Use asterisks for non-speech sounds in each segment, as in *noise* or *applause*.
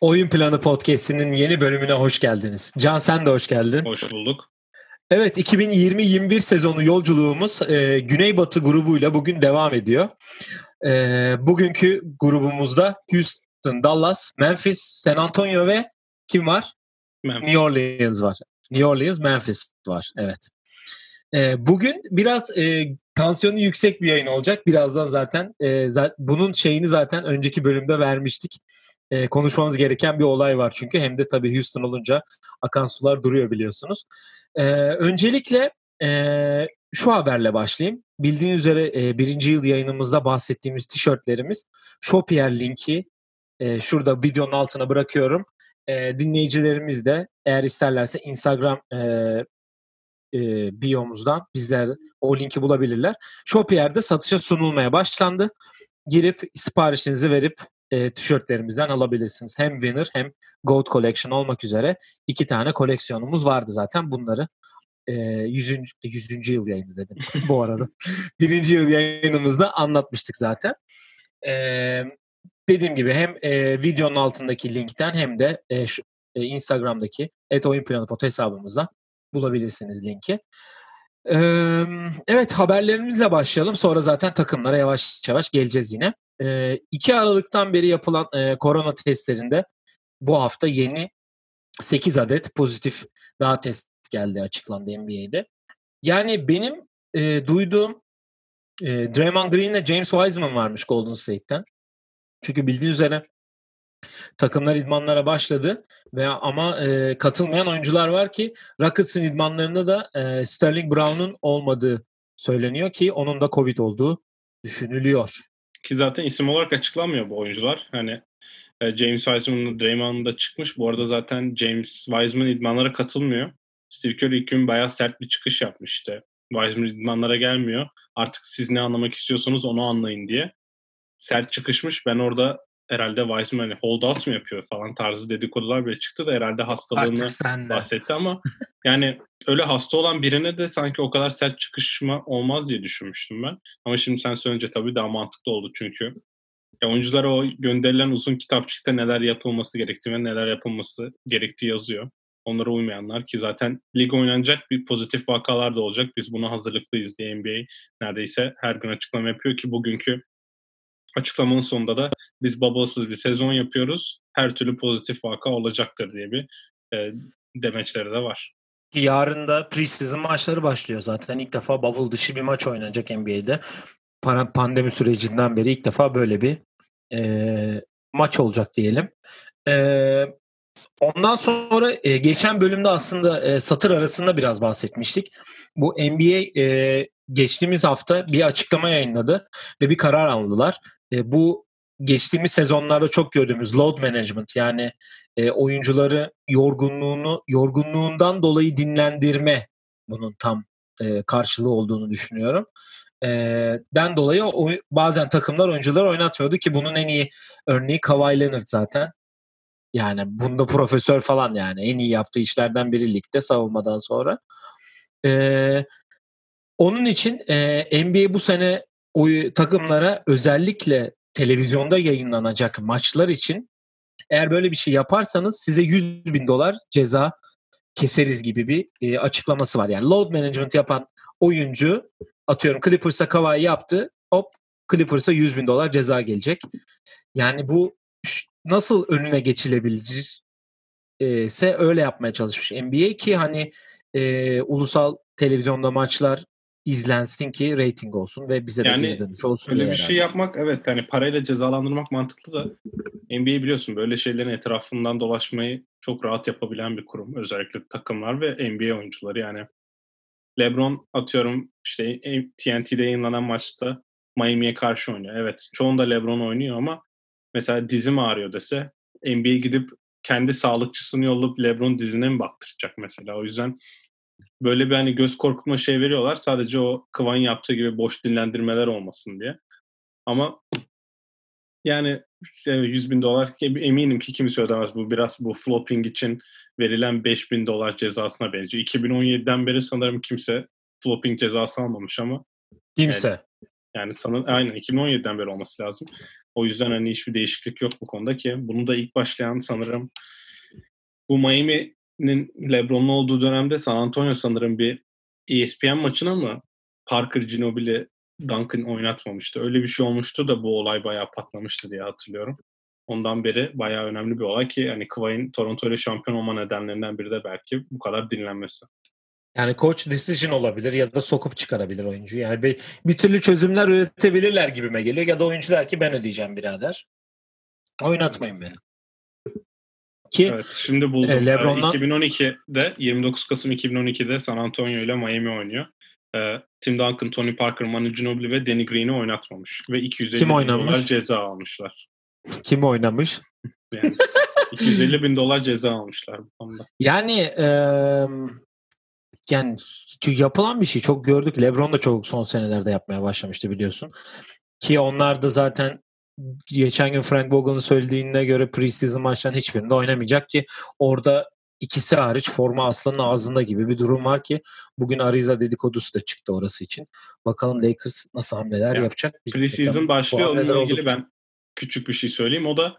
Oyun Planı Podcast'inin yeni bölümüne hoş geldiniz. Can sen de hoş geldin. Hoş bulduk. Evet 2020-21 sezonu yolculuğumuz e, Güneybatı grubuyla bugün devam ediyor. E, bugünkü grubumuzda Houston, Dallas, Memphis, San Antonio ve kim var? Memphis. New Orleans var. New Orleans, Memphis var. Evet. E, bugün biraz e, tansiyonu yüksek bir yayın olacak. Birazdan zaten e, zaten bunun şeyini zaten önceki bölümde vermiştik e, konuşmamız gereken bir olay var çünkü hem de tabii Houston olunca akan sular duruyor biliyorsunuz. E, öncelikle e, şu haberle başlayayım. Bildiğiniz üzere e, birinci yıl yayınımızda bahsettiğimiz tişörtlerimiz Shopier linki e, şurada videonun altına bırakıyorum. E, dinleyicilerimiz de eğer isterlerse Instagram e, e, biyomuzdan bizler o linki bulabilirler. Shopier'de satışa sunulmaya başlandı. Girip siparişinizi verip e, tişörtlerimizden alabilirsiniz. Hem Winner hem Gold Collection olmak üzere iki tane koleksiyonumuz vardı zaten. Bunları e, 100. 100. yıl yayını dedim *laughs* bu arada. Birinci yıl yayınımızda anlatmıştık zaten. E, dediğim gibi hem e, videonun altındaki linkten hem de e, şu, e, Instagram'daki et oyun planı pot hesabımızdan bulabilirsiniz linki. Ee, evet haberlerimizle başlayalım. Sonra zaten takımlara yavaş yavaş geleceğiz yine. E, 2 Aralık'tan beri yapılan e, korona testlerinde bu hafta yeni 8 adet pozitif daha test geldi açıklandı NBA'de. Yani benim e, duyduğum e, Draymond Green ile James Wiseman varmış Golden State'ten. Çünkü bildiğiniz üzere takımlar idmanlara başladı ve ama e, katılmayan oyuncular var ki Rockets'ın idmanlarında da e, Sterling Brown'un olmadığı söyleniyor ki onun da Covid olduğu düşünülüyor. Ki zaten isim olarak açıklanmıyor bu oyuncular. Hani e, James Wiseman'ın Draymond'un da çıkmış. Bu arada zaten James Wiseman idmanlara katılmıyor. Steve Kerr ilk gün bayağı sert bir çıkış yapmış işte. Wiseman idmanlara gelmiyor. Artık siz ne anlamak istiyorsanız onu anlayın diye. Sert çıkışmış. Ben orada herhalde Wiseman hani holdout mu yapıyor falan tarzı dedikodular bile çıktı da herhalde hastalığını bahsetti ama yani öyle hasta olan birine de sanki o kadar sert çıkışma olmaz diye düşünmüştüm ben. Ama şimdi sen söyleyince tabii daha mantıklı oldu çünkü ya oyunculara o gönderilen uzun kitapçıkta neler yapılması gerektiği ve neler yapılması gerektiği yazıyor. Onlara uymayanlar ki zaten lig oynanacak bir pozitif vakalar da olacak. Biz buna hazırlıklıyız diye NBA neredeyse her gün açıklama yapıyor ki bugünkü açıklamanın sonunda da biz babasız bir sezon yapıyoruz. Her türlü pozitif vaka olacaktır diye bir e, demeçleri de var. Yarın da preseason maçları başlıyor zaten. İlk defa bubble dışı bir maç oynanacak NBA'de. Pandemi sürecinden beri ilk defa böyle bir e, maç olacak diyelim. E, ondan sonra e, geçen bölümde aslında e, satır arasında biraz bahsetmiştik. Bu NBA e, geçtiğimiz hafta bir açıklama yayınladı ve bir karar aldılar. E, bu geçtiğimiz sezonlarda çok gördüğümüz load management yani e, oyuncuları yorgunluğunu yorgunluğundan dolayı dinlendirme bunun tam e, karşılığı olduğunu düşünüyorum. E, den dolayı o, bazen takımlar oyuncular oynatmıyordu ki bunun en iyi örneği Kawhi Leonard zaten. Yani bunda profesör falan yani en iyi yaptığı işlerden biri ligde savunmadan sonra. E, onun için e, NBA bu sene o takımlara özellikle televizyonda yayınlanacak maçlar için eğer böyle bir şey yaparsanız size 100 bin dolar ceza keseriz gibi bir e, açıklaması var. Yani load management yapan oyuncu atıyorum Clippers'a Kawhi yaptı hop Clippers'a 100 bin dolar ceza gelecek. Yani bu nasıl önüne geçilebilir ise öyle yapmaya çalışmış NBA ki hani e, ulusal televizyonda maçlar izlensin ki rating olsun ve bize yani, de geri dönüş olsun öyle bir herhalde. şey yapmak evet hani parayla cezalandırmak mantıklı da NBA biliyorsun böyle şeylerin etrafından dolaşmayı çok rahat yapabilen bir kurum. Özellikle takımlar ve NBA oyuncuları yani. LeBron atıyorum işte TNT'de yayınlanan maçta Miami'ye karşı oynuyor. Evet çoğunda LeBron oynuyor ama mesela dizim ağrıyor dese NBA gidip kendi sağlıkçısını yollayıp LeBron dizine mi baktıracak mesela. O yüzden böyle bir hani göz korkutma şey veriyorlar. Sadece o Kıvan yaptığı gibi boş dinlendirmeler olmasın diye. Ama yani işte 100 bin dolar eminim ki kimse ödemez. Bu biraz bu flopping için verilen 5 bin dolar cezasına benziyor. 2017'den beri sanırım kimse flopping cezası almamış ama. Kimse. Yani, yani sanırım aynen 2017'den beri olması lazım. O yüzden hani hiçbir değişiklik yok bu konuda ki bunu da ilk başlayan sanırım bu Miami'nin LeBron'un olduğu dönemde San Antonio sanırım bir ESPN maçına mı Parker Ginobili Duncan oynatmamıştı. Öyle bir şey olmuştu da bu olay bayağı patlamıştı diye hatırlıyorum. Ondan beri bayağı önemli bir olay ki hani Kıvay'ın Toronto ile şampiyon olma nedenlerinden biri de belki bu kadar dinlenmesi. Yani coach decision olabilir ya da sokup çıkarabilir oyuncu. Yani bir, bir türlü çözümler üretebilirler gibime geliyor. Ya da oyuncu der ki ben ödeyeceğim birader. Oynatmayın beni. Ki evet, şimdi buldum. E, LeBron'dan... 2012'de 29 Kasım 2012'de San Antonio ile Miami oynuyor. E, Tim Duncan, Tony Parker, Manu Ginobili ve Danny Green'i oynatmamış ve 250 Kim bin dolar ceza almışlar. Kim oynamış? Yani *laughs* 250 bin dolar ceza almışlar bu konuda. Yani e, yani yapılan bir şey çok gördük. LeBron da çok son senelerde yapmaya başlamıştı biliyorsun. Ki onlar da zaten geçen gün Frank Vogel'ın söylediğine göre preseason maçların hiçbirinde oynamayacak ki orada ikisi hariç forma aslanın ağzında gibi bir durum var ki bugün Ariza dedikodusu da çıktı orası için. Bakalım Lakers nasıl hamleler yani, yapacak. Preseason başlıyor onunla ilgili ben küçük bir şey söyleyeyim. O da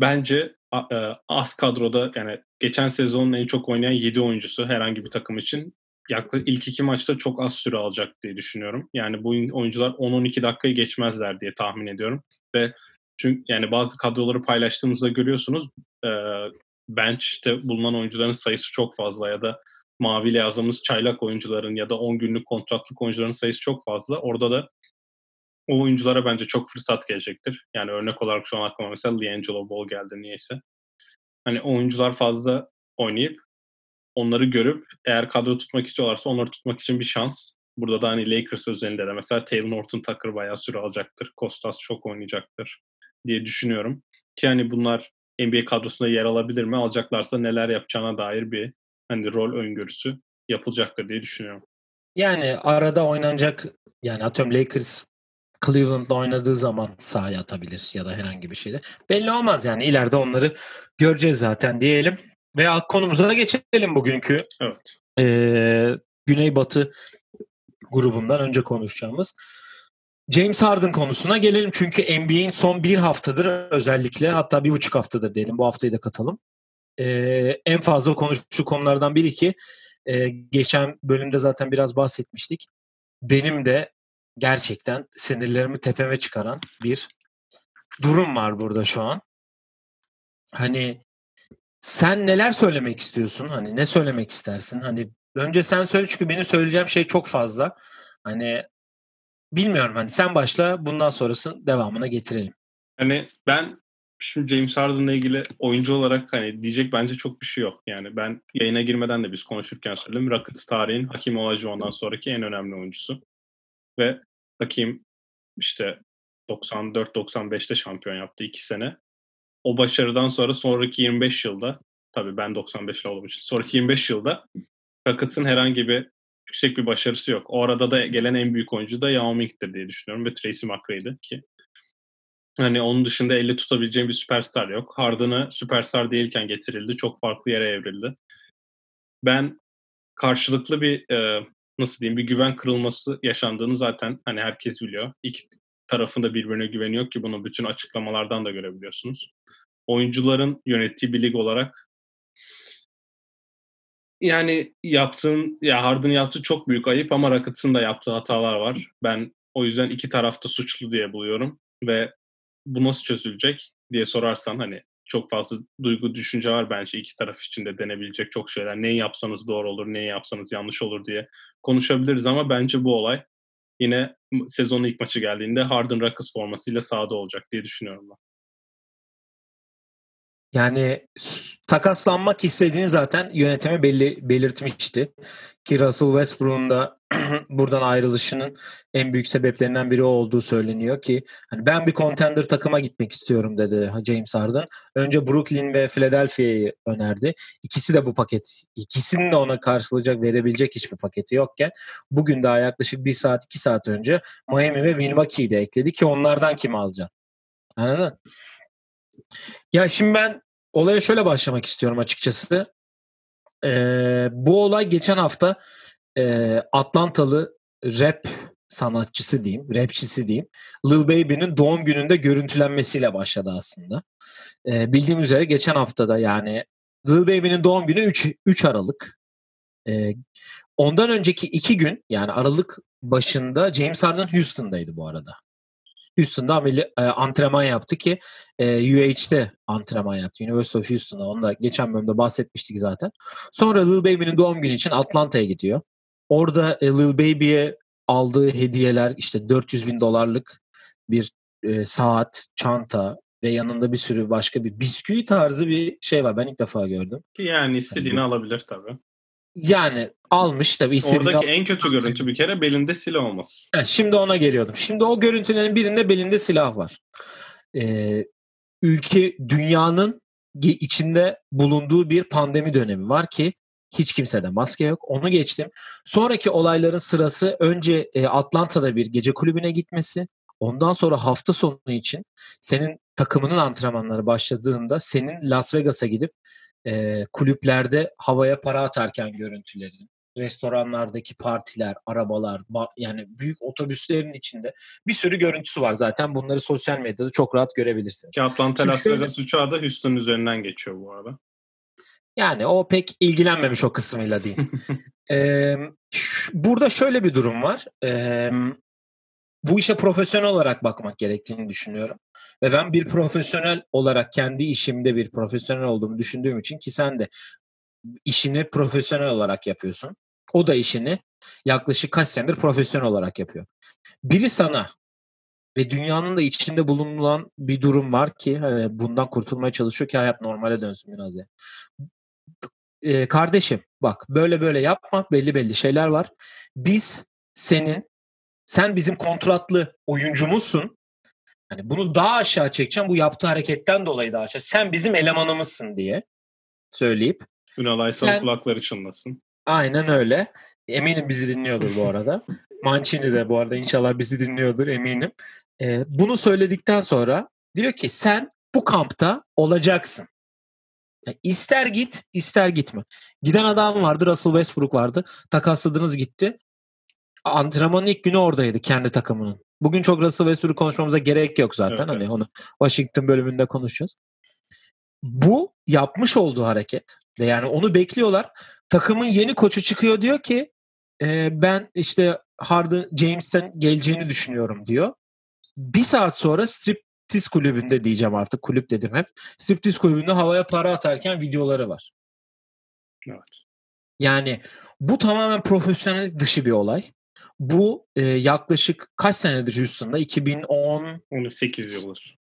bence e, az kadroda yani geçen sezonun en çok oynayan 7 oyuncusu herhangi bir takım için yaklaşık ilk iki maçta çok az süre alacak diye düşünüyorum. Yani bu oyuncular 10-12 dakikayı geçmezler diye tahmin ediyorum. Ve çünkü yani bazı kadroları paylaştığımızda görüyorsunuz e, bench'te bulunan oyuncuların sayısı çok fazla ya da maviyle yazdığımız çaylak oyuncuların ya da 10 günlük kontratlık oyuncuların sayısı çok fazla. Orada da o oyunculara bence çok fırsat gelecektir. Yani örnek olarak şu an aklıma mesela Liangelo Ball geldi niyeyse. Hani oyuncular fazla oynayıp onları görüp eğer kadro tutmak istiyorlarsa onları tutmak için bir şans. Burada da hani Lakers özelinde de mesela Taylor Norton Tucker bayağı süre alacaktır. Kostas çok oynayacaktır diye düşünüyorum. Ki hani bunlar NBA kadrosunda yer alabilir mi? Alacaklarsa neler yapacağına dair bir hani rol öngörüsü yapılacaktır diye düşünüyorum. Yani arada oynanacak yani atıyorum Lakers Cleveland'da oynadığı zaman sahaya atabilir ya da herhangi bir şeyde. Belli olmaz yani ileride onları göreceğiz zaten diyelim. Ve konumuza geçelim bugünkü. Evet. Ee, Güneybatı grubundan önce konuşacağımız. James Harden konusuna gelelim çünkü NBA'in son bir haftadır özellikle hatta bir buçuk haftadır diyelim bu haftayı da katalım. Ee, en fazla konuştuğu konulardan biri ki e, geçen bölümde zaten biraz bahsetmiştik. Benim de gerçekten sinirlerimi tepeme çıkaran bir durum var burada şu an. Hani sen neler söylemek istiyorsun? Hani ne söylemek istersin? Hani önce sen söyle çünkü benim söyleyeceğim şey çok fazla. Hani bilmiyorum hani sen başla bundan sonrası devamına getirelim. Hani ben şimdi James Harden'la ilgili oyuncu olarak hani diyecek bence çok bir şey yok. Yani ben yayına girmeden de biz konuşurken söyledim. Rockets tarihin Hakim Olajuwon'dan sonraki en önemli oyuncusu. Ve Hakim işte 94-95'te şampiyon yaptı iki sene. O başarıdan sonra sonraki 25 yılda tabii ben 95'li olduğum için sonraki 25 yılda Rockets'ın herhangi bir yüksek bir başarısı yok. O arada da gelen en büyük oyuncu da Yao Ming'dir diye düşünüyorum ve Tracy McGrady ki hani onun dışında elle tutabileceğim bir süperstar yok. Harden'ı süperstar değilken getirildi. Çok farklı yere evrildi. Ben karşılıklı bir e, nasıl diyeyim bir güven kırılması yaşandığını zaten hani herkes biliyor. İki tarafında birbirine güveniyor ki bunu bütün açıklamalardan da görebiliyorsunuz. Oyuncuların yönettiği bir lig olarak yani yaptığın ya Harden yaptığı çok büyük ayıp ama Rockets'ın da yaptığı hatalar var. Ben o yüzden iki tarafta suçlu diye buluyorum ve bu nasıl çözülecek diye sorarsan hani çok fazla duygu düşünce var bence iki taraf için de denebilecek çok şeyler. Neyi yapsanız doğru olur, neyi yapsanız yanlış olur diye konuşabiliriz ama bence bu olay yine sezonun ilk maçı geldiğinde Harden Rockets formasıyla sahada olacak diye düşünüyorum ben. Yani takaslanmak istediğini zaten yönetime belli belirtmişti. Ki Russell Westbrook'un da *clears throat* buradan ayrılışının en büyük sebeplerinden biri olduğu söyleniyor ki hani ben bir contender takıma gitmek istiyorum dedi James Harden. Önce Brooklyn ve Philadelphia'yı önerdi. İkisi de bu paket, ikisinin de ona karşılayacak, verebilecek hiçbir paketi yokken bugün daha yaklaşık bir saat, iki saat önce Miami ve Milwaukee'yi de ekledi ki onlardan kimi alacaksın? Anladın? Ya şimdi ben olaya şöyle başlamak istiyorum açıkçası. Ee, bu olay geçen hafta e, Atlantalı rap sanatçısı diyeyim, rapçisi diyeyim. Lil Baby'nin doğum gününde görüntülenmesiyle başladı aslında. E, bildiğim üzere geçen haftada yani Lil Baby'nin doğum günü 3, 3 Aralık. E, ondan önceki iki gün yani Aralık başında James Harden Houston'daydı bu arada. Houston'da ameli, e, antrenman yaptı ki e, UH'de antrenman yaptı. University of Houston'da. Onu da geçen bölümde bahsetmiştik zaten. Sonra Lil Baby'nin doğum günü için Atlanta'ya gidiyor. Orada e, Lil Baby'ye aldığı hediyeler işte 400 bin dolarlık bir e, saat, çanta ve yanında bir sürü başka bir bisküvi tarzı bir şey var. Ben ilk defa gördüm. Yani istediğini yani, alabilir tabii. Yani almış tabii. Oradaki al- en kötü görüntü bir kere belinde silah olması. Evet, şimdi ona geliyordum. Şimdi o görüntülerin birinde belinde silah var. Ee, ülke dünyanın içinde bulunduğu bir pandemi dönemi var ki hiç kimsede maske yok. Onu geçtim. Sonraki olayların sırası önce e, Atlanta'da bir gece kulübüne gitmesi. Ondan sonra hafta sonu için senin takımının antrenmanları başladığında senin Las Vegas'a gidip e, kulüplerde havaya para atarken görüntülerin, restoranlardaki partiler, arabalar, yani büyük otobüslerin içinde bir sürü görüntüsü var zaten. Bunları sosyal medyada çok rahat görebilirsiniz. Ki Atlanta Las Vegas uçağı da Houston üzerinden geçiyor bu arada. Yani o pek ilgilenmemiş o kısmıyla değil. *laughs* ee, burada şöyle bir durum var. Ee, bu işe profesyonel olarak bakmak gerektiğini düşünüyorum. Ve ben bir profesyonel olarak kendi işimde bir profesyonel olduğumu düşündüğüm için ki sen de işini profesyonel olarak yapıyorsun. O da işini yaklaşık kaç senedir profesyonel olarak yapıyor. Biri sana ve dünyanın da içinde bulunan bir durum var ki hani bundan kurtulmaya çalışıyor ki hayat normale dönsün biraz ya. Ee, kardeşim bak böyle böyle yapma belli belli şeyler var. Biz senin sen bizim kontratlı oyuncumuzsun. Hani bunu daha aşağı çekeceğim bu yaptığı hareketten dolayı daha aşağı. Sen bizim elemanımızsın diye söyleyip. Ünal Aysal sen... kulakları çınlasın. Aynen öyle. Eminim bizi dinliyordur bu arada. *laughs* Mancini de bu arada inşallah bizi dinliyordur eminim. Ee, bunu söyledikten sonra diyor ki sen bu kampta olacaksın. Yani ister git ister gitme. Giden adam vardı Russell Westbrook vardı. Takasladınız gitti antrenmanın ilk günü oradaydı kendi takımının. Bugün çok Russell Westbrook konuşmamıza gerek yok zaten. Evet, hani evet. onu Washington bölümünde konuşacağız. Bu yapmış olduğu hareket ve yani onu bekliyorlar. Takımın yeni koçu çıkıyor diyor ki e, ben işte Harden James'ten geleceğini düşünüyorum diyor. Bir saat sonra striptiz kulübünde diyeceğim artık kulüp dedim hep. Striptiz kulübünde havaya para atarken videoları var. Evet. Yani bu tamamen profesyonel dışı bir olay. Bu e, yaklaşık kaç senedir Houston'da? 2010 8 yıldır.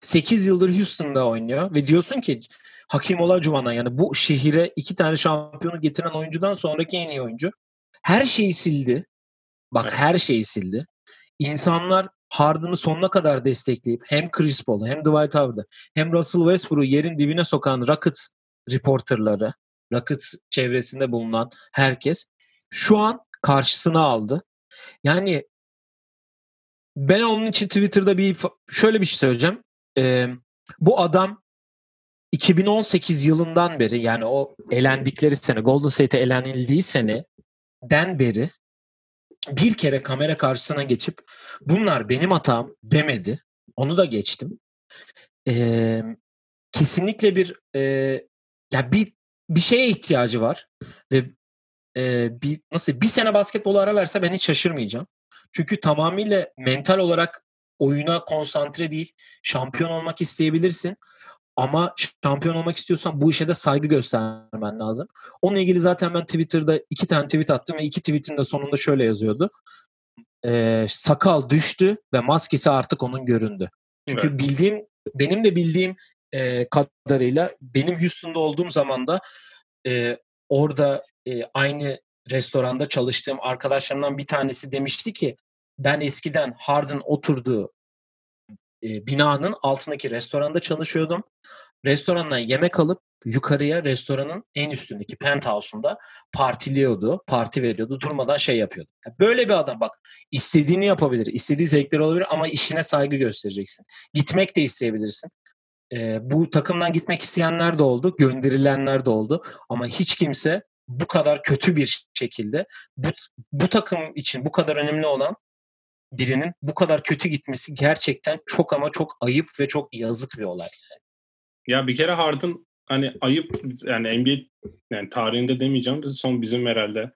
8 yıldır Houston'da oynuyor ve diyorsun ki Hakim Olajuwon'a yani bu şehire iki tane şampiyonu getiren oyuncudan sonraki en iyi oyuncu. Her şeyi sildi. Bak evet. her şeyi sildi. İnsanlar Harden'ı sonuna kadar destekleyip hem Chris Paul'u hem Dwight Howard'ı hem Russell Westbrook'u yerin dibine sokan Rockets reporterları, Rockets çevresinde bulunan herkes şu an karşısına aldı. Yani ben onun için Twitter'da bir şöyle bir şey söyleyeceğim. Ee, bu adam 2018 yılından beri yani o elendikleri sene Golden State'e elenildiği sene den beri bir kere kamera karşısına geçip bunlar benim hatam demedi. Onu da geçtim. Ee, kesinlikle bir e, ya bir bir şeye ihtiyacı var ve e, bir nasıl bir sene basketbolu ara verse ben hiç şaşırmayacağım. Çünkü tamamıyla mental olarak oyuna konsantre değil. Şampiyon olmak isteyebilirsin. Ama şampiyon olmak istiyorsan bu işe de saygı göstermen lazım. Onunla ilgili zaten ben Twitter'da iki tane tweet attım ve iki tweetin de sonunda şöyle yazıyordu. Ee, sakal düştü ve maskesi artık onun göründü. Çünkü evet. bildiğim, benim de bildiğim e, kadarıyla benim Houston'da olduğum zaman da e, orada e, aynı restoranda çalıştığım arkadaşlarımdan bir tanesi demişti ki ben eskiden Harden oturduğu e, binanın altındaki restoranda çalışıyordum. Restorandan yemek alıp yukarıya restoranın en üstündeki penthouse'unda partiliyordu, parti veriyordu, durmadan şey yapıyordu. Böyle bir adam bak istediğini yapabilir, istediği zevkleri olabilir ama işine saygı göstereceksin. Gitmek de isteyebilirsin. E, bu takımdan gitmek isteyenler de oldu, gönderilenler de oldu ama hiç kimse bu kadar kötü bir şekilde bu, bu takım için bu kadar önemli olan birinin bu kadar kötü gitmesi gerçekten çok ama çok ayıp ve çok yazık bir olay. Ya bir kere Harden hani ayıp yani NBA yani tarihinde demeyeceğim de son bizim herhalde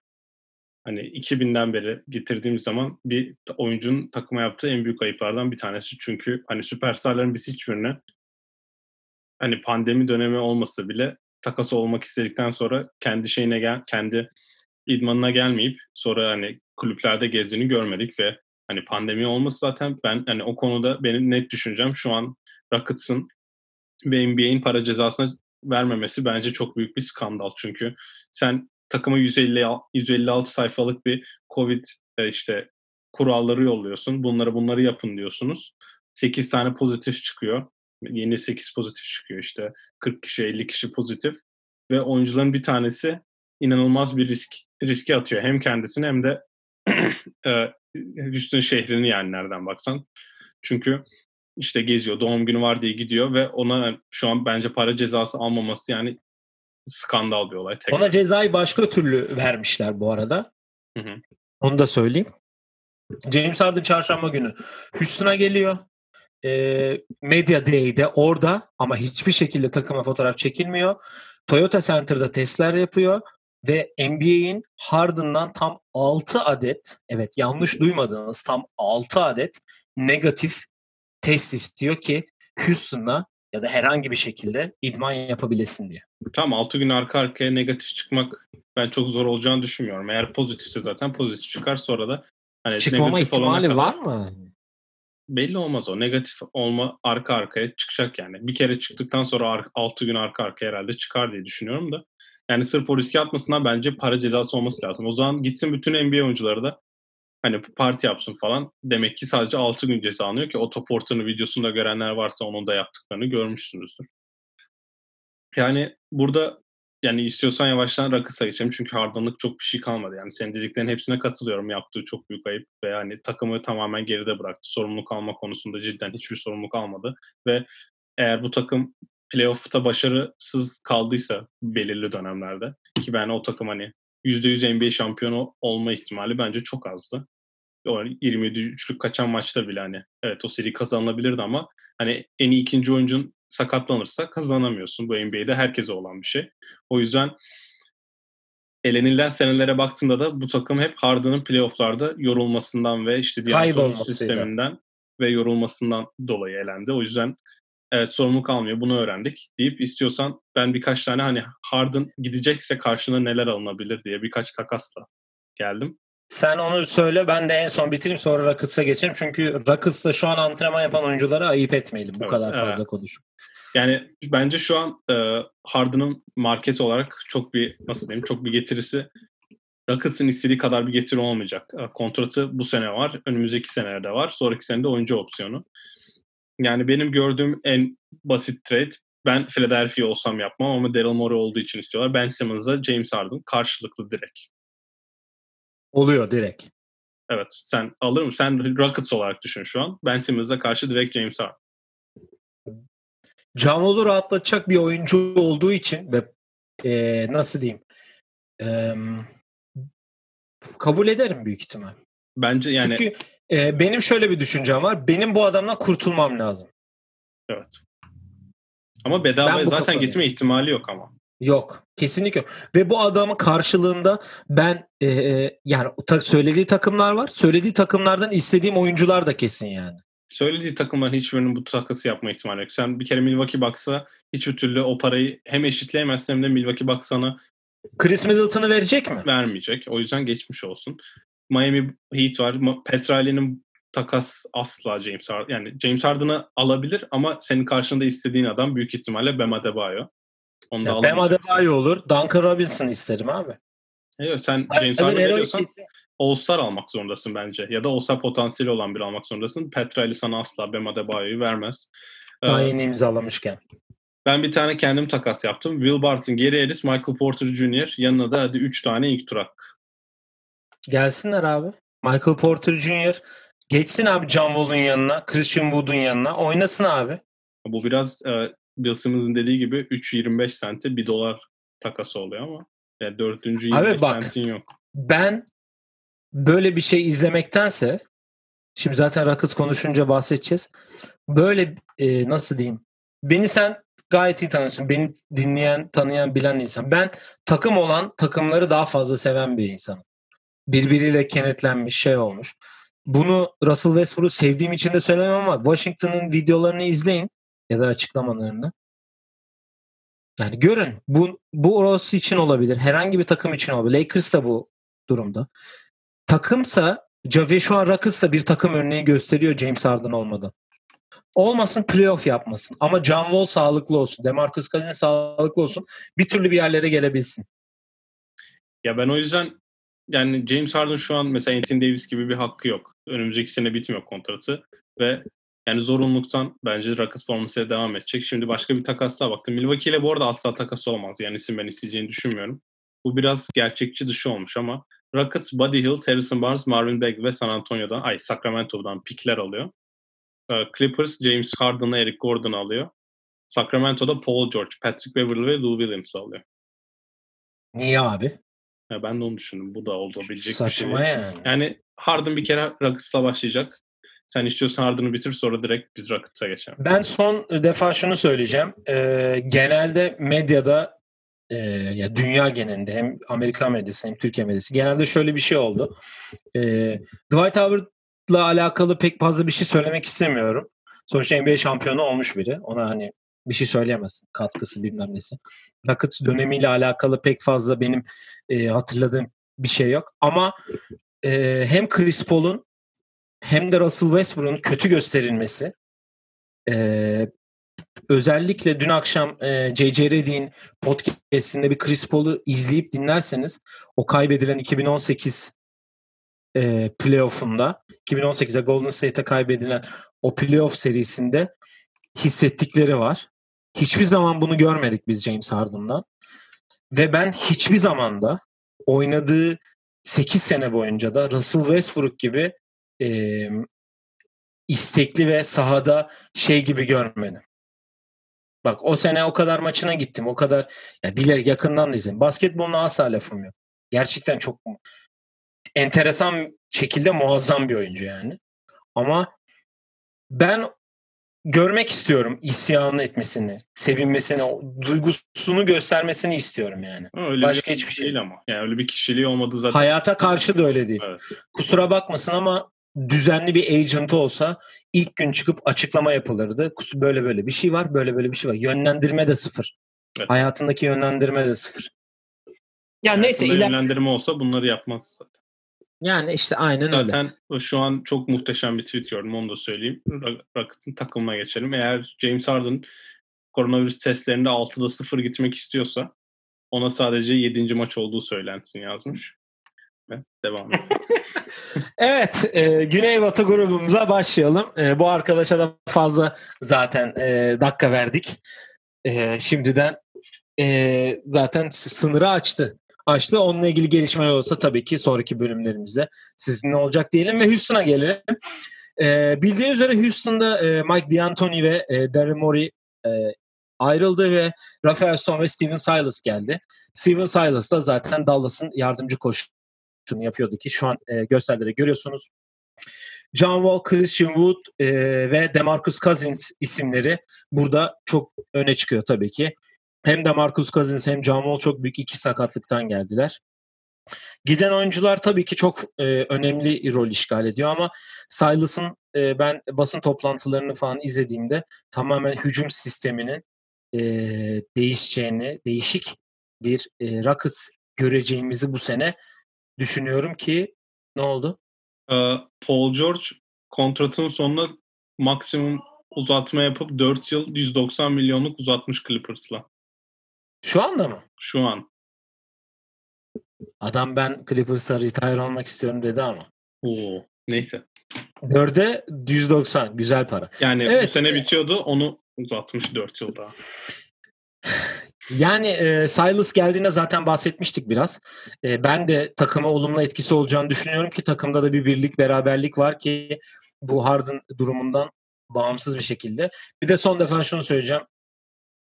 hani 2000'den beri getirdiğimiz zaman bir oyuncunun takıma yaptığı en büyük ayıplardan bir tanesi. Çünkü hani süperstarların biz hiçbirine hani pandemi dönemi olmasa bile takas olmak istedikten sonra kendi şeyine gel kendi idmanına gelmeyip sonra hani kulüplerde gezdiğini görmedik ve hani pandemi olması zaten ben hani o konuda benim net düşüncem şu an Rockets'ın ve NBA'in para cezasına vermemesi bence çok büyük bir skandal. Çünkü sen takıma 150 156 sayfalık bir Covid e, işte kuralları yolluyorsun. Bunları bunları yapın diyorsunuz. 8 tane pozitif çıkıyor. Yeni 8 pozitif çıkıyor işte. 40 kişi 50 kişi pozitif ve oyuncuların bir tanesi inanılmaz bir risk riske atıyor. Hem kendisini hem de *clears throat* e, Houston şehrini yani nereden baksan. Çünkü işte geziyor, doğum günü var diye gidiyor ve ona şu an bence para cezası almaması yani skandal bir olay. Tekrar. Ona cezayı başka türlü vermişler bu arada. Hı hı. Onu da söyleyeyim. James Harden çarşamba günü Houston'a geliyor. E, Media Day'de orada ama hiçbir şekilde takıma fotoğraf çekilmiyor. Toyota Center'da testler yapıyor ve NBA'in Harden'dan tam 6 adet, evet yanlış duymadınız tam 6 adet negatif test istiyor ki Houston'la ya da herhangi bir şekilde idman yapabilesin diye. Tam 6 gün arka arkaya negatif çıkmak ben çok zor olacağını düşünmüyorum. Eğer pozitifse zaten pozitif çıkar sonra da hani çıkmama ihtimali kadar, var mı? Belli olmaz o. Negatif olma arka arkaya çıkacak yani. Bir kere çıktıktan sonra 6 gün arka arkaya herhalde çıkar diye düşünüyorum da. Yani sırf o riski atmasına bence para cezası olması lazım. O zaman gitsin bütün NBA oyuncuları da hani parti yapsın falan. Demek ki sadece 6 gün ceza alıyor ki otoportunu videosunda görenler varsa onun da yaptıklarını görmüşsünüzdür. Yani burada yani istiyorsan yavaştan Rakıs'a geçelim çünkü Hardanlık çok bir şey kalmadı. Yani senin dediklerin hepsine katılıyorum. Yaptığı çok büyük ayıp ve yani takımı tamamen geride bıraktı. Sorumluluk alma konusunda cidden hiçbir sorumluluk almadı ve eğer bu takım playoff'ta başarısız kaldıysa belirli dönemlerde ki ben o takım hani %100 NBA şampiyonu olma ihtimali bence çok azdı. O 27 üçlük kaçan maçta bile hani evet o seri kazanılabilirdi ama hani en iyi ikinci oyuncun sakatlanırsa kazanamıyorsun. Bu NBA'de herkese olan bir şey. O yüzden elenilen senelere baktığında da bu takım hep Harden'ın playofflarda yorulmasından ve işte diğer sisteminden ve yorulmasından dolayı elendi. O yüzden evet sorumluluk almıyor bunu öğrendik deyip istiyorsan ben birkaç tane hani Harden gidecekse karşına neler alınabilir diye birkaç takasla geldim. Sen onu söyle ben de en son bitireyim sonra Rockets'a geçelim. Çünkü Rockets'ta şu an antrenman yapan oyunculara ayıp etmeyelim bu evet, kadar fazla evet. konuşup. Yani bence şu an e, Harden'ın market olarak çok bir nasıl diyeyim çok bir getirisi Rockets'ın istediği kadar bir getiri olmayacak. E, kontratı bu sene var. Önümüzdeki senelerde var. Sonraki sene de oyuncu opsiyonu. Yani benim gördüğüm en basit trade ben Philadelphia olsam yapmam ama Daryl Morey olduğu için istiyorlar. Ben Simmons'a James Harden karşılıklı direkt. Oluyor direkt. Evet. Sen alır mısın? Sen Rockets olarak düşün şu an. Ben Simmons'a karşı direkt James Harden. Canolu rahatlatacak bir oyuncu olduğu için ve e, nasıl diyeyim e, kabul ederim büyük ihtimal. Bence yani Çünkü e, benim şöyle bir düşüncem var. Benim bu adamdan kurtulmam lazım. Evet. Ama bedava zaten gitme ihtimali yok ama. Yok. Kesinlikle yok. Ve bu adamın karşılığında ben e, e, yani ta, söylediği takımlar var. Söylediği takımlardan istediğim oyuncular da kesin yani. Söylediği takımların hiçbirinin bu takası yapma ihtimali yok. Sen bir kere Milwaukee Bucks'a hiçbir türlü o parayı hem eşitleyemezsin hem de Milwaukee Bucks sana Chris Middleton'ı verecek mi? Vermeyecek. O yüzden geçmiş olsun. Miami Heat var. Petrali'nin takas asla James Harden. Yani James Harden'ı alabilir ama senin karşında istediğin adam büyük ihtimalle Bam Adebayo. Onu ya Bam Adebayo olur. Duncan Robinson isterim abi. Evet, sen James Harden veriyorsan All-Star almak zorundasın bence. Ya da All-Star potansiyeli olan biri almak zorundasın. Petrali sana asla Bam Adebayo'yu vermez. Daha ee, yeni imzalamışken. Ben bir tane kendim takas yaptım. Will Barton, Gary Harris, Michael Porter Jr. Yanına da hadi 3 tane ilk tur hakkı. Gelsinler abi. Michael Porter Jr. Geçsin abi John Wall'un yanına, Christian Wood'un yanına. Oynasın abi. Bu biraz e, Bill Simmons'ın dediği gibi 3.25 sente 1 dolar takası oluyor ama. Yani dördüncü 25 bak, sentin yok. Ben böyle bir şey izlemektense şimdi zaten Rockets konuşunca bahsedeceğiz. Böyle e, nasıl diyeyim? Beni sen gayet iyi tanıyorsun. Beni dinleyen, tanıyan, bilen insan. Ben takım olan takımları daha fazla seven bir insanım. Birbiriyle kenetlenmiş şey olmuş. Bunu Russell Westbrook'u sevdiğim için de söylemem ama Washington'ın videolarını izleyin ya da açıklamalarını. Yani görün bu bu orası için olabilir. Herhangi bir takım için olabilir. Lakers da bu durumda. Takımsa Javier şu an Rockets da bir takım örneği gösteriyor James Harden olmadan. Olmasın playoff yapmasın. Ama John Wall sağlıklı olsun. Demarcus Cousins sağlıklı olsun. Bir türlü bir yerlere gelebilsin. Ya ben o yüzden yani James Harden şu an mesela Anthony Davis gibi bir hakkı yok. Önümüzdeki sene bitmiyor kontratı ve yani zorunluluktan bence Rockets formasıyla devam edecek. Şimdi başka bir takas daha baktım. Milwaukee ile bu arada asla takas olmaz. Yani isim ben isteyeceğini düşünmüyorum. Bu biraz gerçekçi dışı olmuş ama Rockets, Buddy Hill, Harrison Barnes, Marvin Bagley ve San Antonio'dan, ay Sacramento'dan pikler alıyor. Ee, Clippers, James Harden'ı Eric Gordon alıyor. Sacramento'da Paul George, Patrick Beverly ve Lou Williams alıyor. Niye abi? Ya ben de onu düşündüm. Bu da olabilecek Saçma bir şey. yani. Yani Harden bir kere Rockets'la başlayacak. Sen istiyorsan Harden'ı bitir sonra direkt biz Rockets'a geçelim. Ben son defa şunu söyleyeceğim. Ee, genelde medyada e, ya dünya genelinde hem Amerika medyası hem Türkiye medyası genelde şöyle bir şey oldu. E, Dwight Howard'la alakalı pek fazla bir şey söylemek istemiyorum. Sonuçta NBA şampiyonu olmuş biri. Ona hani bir şey söyleyemezsin. Katkısı bilmem nesi. Rockets dönemiyle alakalı pek fazla benim e, hatırladığım bir şey yok. Ama e, hem Chris Paul'un hem de Russell Westbrook'un kötü gösterilmesi e, özellikle dün akşam e, J.J. Redick'in podcast'inde bir Chris Paul'u izleyip dinlerseniz o kaybedilen 2018 e, playoff'unda 2018'de Golden State'e kaybedilen o playoff serisinde hissettikleri var. Hiçbir zaman bunu görmedik biz James Harden'dan. Ve ben hiçbir zamanda oynadığı 8 sene boyunca da Russell Westbrook gibi e, istekli ve sahada şey gibi görmedim. Bak o sene o kadar maçına gittim. O kadar ya bilir yakından da izledim. Basketboluna asla lafım yok. Gerçekten çok enteresan şekilde muazzam bir oyuncu yani. Ama ben görmek istiyorum isyanı etmesini, sevinmesini, duygusunu göstermesini istiyorum yani. Öyle Başka hiçbir şey değil ama. Yani öyle bir kişiliği olmadı zaten. Hayata karşı da öyle değil. Evet. Kusura bakmasın ama düzenli bir agent olsa ilk gün çıkıp açıklama yapılırdı. Böyle böyle bir şey var, böyle böyle bir şey var. Yönlendirme de sıfır. Evet. Hayatındaki yönlendirme de sıfır. Ya yani neyse iler... yönlendirme olsa bunları yapmaz zaten. Yani işte aynen Zaten öyle. Zaten şu an çok muhteşem bir tweet gördüm onu da söyleyeyim. Rockets'ın takımına geçelim. Eğer James Harden koronavirüs testlerinde 6'da 0 gitmek istiyorsa ona sadece 7. maç olduğu söylensin yazmış. Ve devam *laughs* evet, e, Güneybatı grubumuza başlayalım. E, bu arkadaşa da fazla zaten e, dakika verdik. E, şimdiden e, zaten sınırı açtı açtı. Onunla ilgili gelişmeler olursa tabii ki sonraki bölümlerimizde sizinle olacak diyelim ve Houston'a gelelim. E, bildiğiniz üzere Houston'da e, Mike D'Antoni ve e, Daryl Morey e, ayrıldı ve Rafael Stone ve Steven Silas geldi. Steven Silas da zaten Dallas'ın yardımcı koçunu yapıyordu ki şu an e, görsellerde görüyorsunuz. John Wall, Christian Wood e, ve DeMarcus Cousins isimleri burada çok öne çıkıyor tabii ki. Hem de Marcus Cousins hem John Wall çok büyük iki sakatlıktan geldiler. Giden oyuncular tabii ki çok e, önemli rol işgal ediyor ama Silas'ın e, ben basın toplantılarını falan izlediğimde tamamen hücum sisteminin e, değişeceğini, değişik bir e, Rockets göreceğimizi bu sene düşünüyorum ki ne oldu? Paul George kontratın sonuna maksimum uzatma yapıp 4 yıl 190 milyonluk uzatmış Clippers'la. Şu anda mı? Şu an. Adam ben Clippers'a retire olmak istiyorum dedi ama. Oo, neyse. Dörde 190 güzel para. Yani evet. bu sene bitiyordu onu uzatmış 4 yıl daha. *laughs* Yani e, Silas geldiğinde zaten bahsetmiştik biraz. E, ben de takıma olumlu etkisi olacağını düşünüyorum ki takımda da bir birlik, beraberlik var ki bu Harden durumundan bağımsız bir şekilde. Bir de son defa şunu söyleyeceğim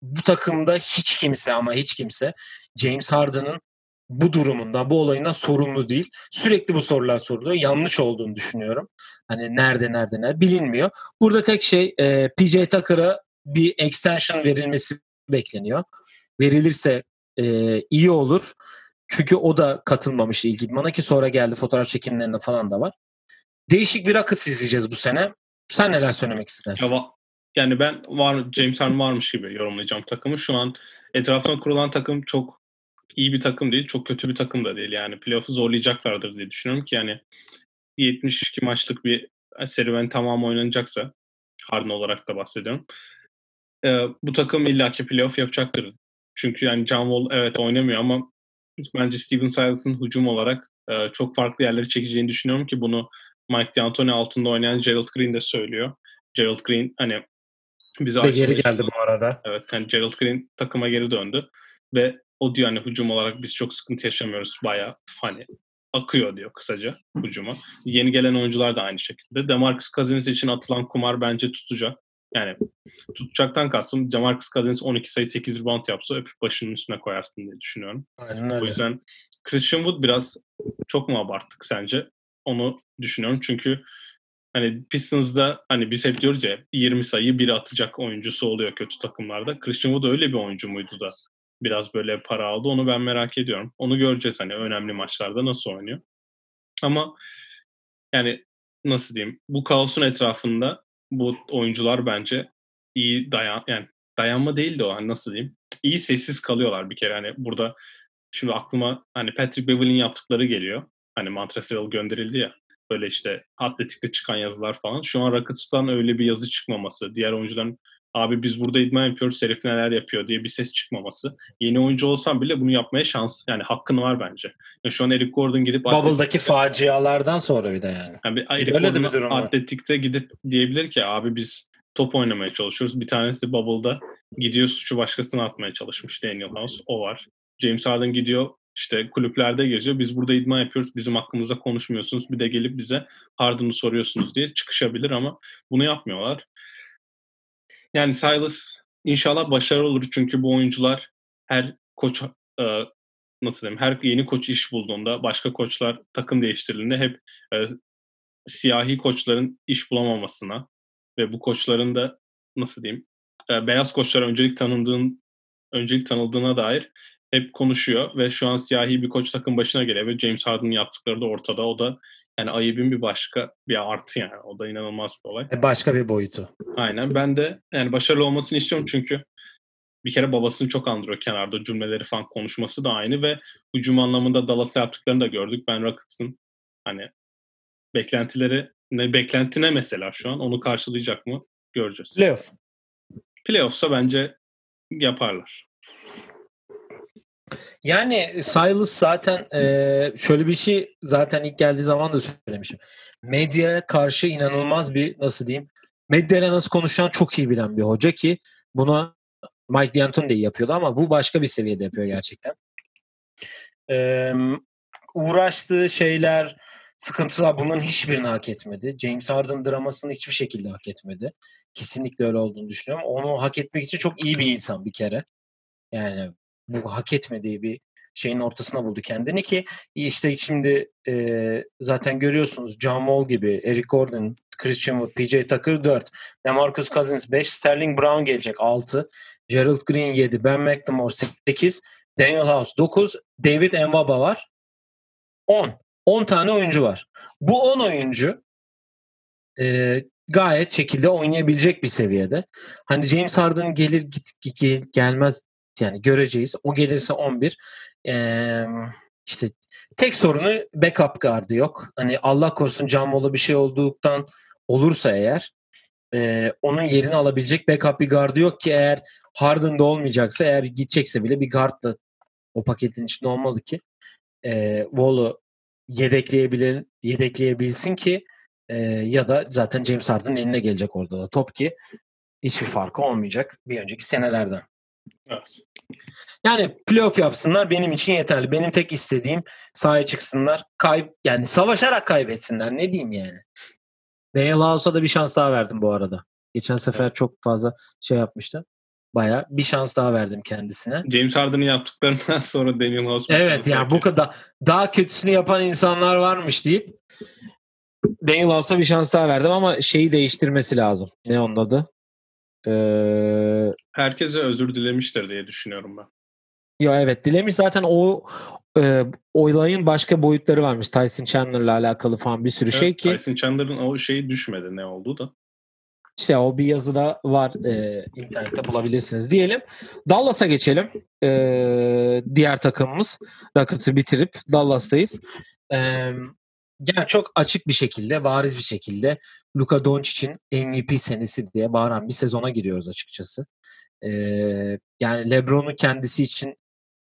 bu takımda hiç kimse ama hiç kimse James Harden'ın bu durumundan, bu olayından sorumlu değil. Sürekli bu sorular soruluyor. Yanlış olduğunu düşünüyorum. Hani nerede, nerede, nerede bilinmiyor. Burada tek şey e, PJ Tucker'a bir extension verilmesi bekleniyor. Verilirse e, iyi olur. Çünkü o da katılmamıştı ilk idmana ki sonra geldi fotoğraf çekimlerinde falan da var. Değişik bir akış izleyeceğiz bu sene. Sen neler söylemek istersin? Ya, yani ben var James Harden varmış gibi yorumlayacağım takımı. Şu an etrafına kurulan takım çok iyi bir takım değil. Çok kötü bir takım da değil. Yani playoff'u zorlayacaklardır diye düşünüyorum ki yani 72 maçlık bir serüven tamamı oynanacaksa Harden olarak da bahsediyorum. Ee, bu takım illaki playoff yapacaktır. Çünkü yani John Wall evet oynamıyor ama bence Steven Silas'ın hücum olarak e, çok farklı yerleri çekeceğini düşünüyorum ki bunu Mike D'Antoni altında oynayan Gerald Green de söylüyor. Gerald Green hani bize de geri geldi bu arada. Evet yani Gerald Green takıma geri döndü ve o diyor hani hücum olarak biz çok sıkıntı yaşamıyoruz bayağı hani akıyor diyor kısaca hücuma. Yeni gelen oyuncular da aynı şekilde. DeMarcus Cousins için atılan kumar bence tutacak. Yani tutacaktan kastım DeMarcus Cousins 12 sayı 8 rebound yapsa öpüp başının üstüne koyarsın diye düşünüyorum. Aynen öyle. O yüzden Christian Wood biraz çok mu abarttık sence? Onu düşünüyorum çünkü hani Pistons'da hani biz hep diyoruz ya 20 sayı biri atacak oyuncusu oluyor kötü takımlarda. Christian Wood öyle bir oyuncu muydu da biraz böyle para aldı onu ben merak ediyorum. Onu göreceğiz hani önemli maçlarda nasıl oynuyor. Ama yani nasıl diyeyim bu kaosun etrafında bu oyuncular bence iyi dayan yani dayanma değil de o hani nasıl diyeyim iyi sessiz kalıyorlar bir kere hani burada şimdi aklıma hani Patrick Beverly'in yaptıkları geliyor. Hani Montreal gönderildi ya böyle işte atletikte çıkan yazılar falan. Şu an Rockets'tan öyle bir yazı çıkmaması, diğer oyuncuların abi biz burada idman yapıyoruz, herif neler yapıyor diye bir ses çıkmaması. Yeni oyuncu olsam bile bunu yapmaya şans, yani hakkın var bence. Yani şu an Eric Gordon gidip... Bubble'daki facialardan sonra bir de yani. yani Eric Öyle Gordon bir durum atletikte gidip diyebilir ki abi biz top oynamaya çalışıyoruz. Bir tanesi Bubble'da gidiyor suçu başkasına atmaya çalışmış Daniel House. O var. James Harden gidiyor işte kulüplerde geziyor. Biz burada idman yapıyoruz. Bizim hakkımızda konuşmuyorsunuz. Bir de gelip bize Harden'ı soruyorsunuz diye çıkışabilir ama bunu yapmıyorlar. Yani Silas inşallah başarılı olur çünkü bu oyuncular her koç e, nasıl diyeyim her yeni koç iş bulduğunda başka koçlar takım değiştirildiğinde hep e, siyahi koçların iş bulamamasına ve bu koçların da nasıl diyeyim e, beyaz koçlara öncelik tanındığın öncelik tanıldığına dair hep konuşuyor ve şu an siyahi bir koç takım başına geliyor ve James Harden'ın yaptıkları da ortada. O da yani ayıbın bir başka bir artı yani. O da inanılmaz bir olay. E başka bir boyutu. Aynen. Ben de yani başarılı olmasını istiyorum çünkü bir kere babasını çok andırıyor kenarda cümleleri falan konuşması da aynı ve hücum anlamında Dallas'a yaptıklarını da gördük. Ben Rockets'ın hani beklentileri ne beklenti ne mesela şu an onu karşılayacak mı göreceğiz. Playoff. Playoff'sa bence yaparlar. Yani Silas zaten e, şöyle bir şey zaten ilk geldiği zaman da söylemişim. Medyaya karşı inanılmaz bir nasıl diyeyim medyayla nasıl konuşan çok iyi bilen bir hoca ki buna Mike D'Antoni de yapıyordu ama bu başka bir seviyede yapıyor gerçekten. Ee, uğraştığı şeyler, sıkıntılar bunların hiçbirini hak etmedi. James Harden dramasını hiçbir şekilde hak etmedi. Kesinlikle öyle olduğunu düşünüyorum. Onu hak etmek için çok iyi bir insan bir kere. Yani bu hak etmediği bir şeyin ortasına buldu kendini ki işte şimdi e, zaten görüyorsunuz John Wall gibi, Eric Gordon, Christian Wood, PJ Tucker 4, DeMarcus Cousins 5, Sterling Brown gelecek 6, Gerald Green 7, Ben McLemore 8, Daniel House 9, David Mbaba var 10. 10 tane oyuncu var. Bu 10 oyuncu e, gayet şekilde oynayabilecek bir seviyede. Hani James Harden gelir git, git gelmez yani göreceğiz. O gelirse 11. Ee, işte tek sorunu backup gardı yok. Hani Allah korusun Can bir şey olduktan olursa eğer e, onun yerini alabilecek backup bir gardı yok ki eğer Harden'da olmayacaksa eğer gidecekse bile bir guardla o paketin içinde olmalı ki e, Wall'u yedekleyebilir, yedekleyebilsin ki e, ya da zaten James Harden'ın eline gelecek orada da top ki hiçbir farkı olmayacak bir önceki senelerden. Evet. Yani playoff yapsınlar benim için yeterli. Benim tek istediğim sahaya çıksınlar. Kayb yani savaşarak kaybetsinler. Ne diyeyim yani. Daniel House'a da bir şans daha verdim bu arada. Geçen sefer çok fazla şey yapmıştı. Baya bir şans daha verdim kendisine. James Harden'ın yaptıklarından *laughs* sonra Daniel House. Evet ya yani bu kadar daha kötüsünü yapan insanlar varmış deyip Daniel House'a bir şans daha verdim ama şeyi değiştirmesi lazım. Ne onun adı? Ee... Herkese özür dilemiştir diye düşünüyorum ben. Ya evet dilemiş zaten o e, olayın başka boyutları varmış. Tyson Chandler'la alakalı falan bir sürü evet, şey ki. Tyson Chandler'ın o şeyi düşmedi ne oldu da. İşte o bir yazıda var e, internette bulabilirsiniz diyelim. Dallas'a geçelim. E, diğer takımımız Rockets'ı bitirip Dallas'tayız. E, yani çok açık bir şekilde, bariz bir şekilde Luka Doncic'in MVP senesi diye bağıran bir sezona giriyoruz açıkçası. E, yani LeBron'un kendisi için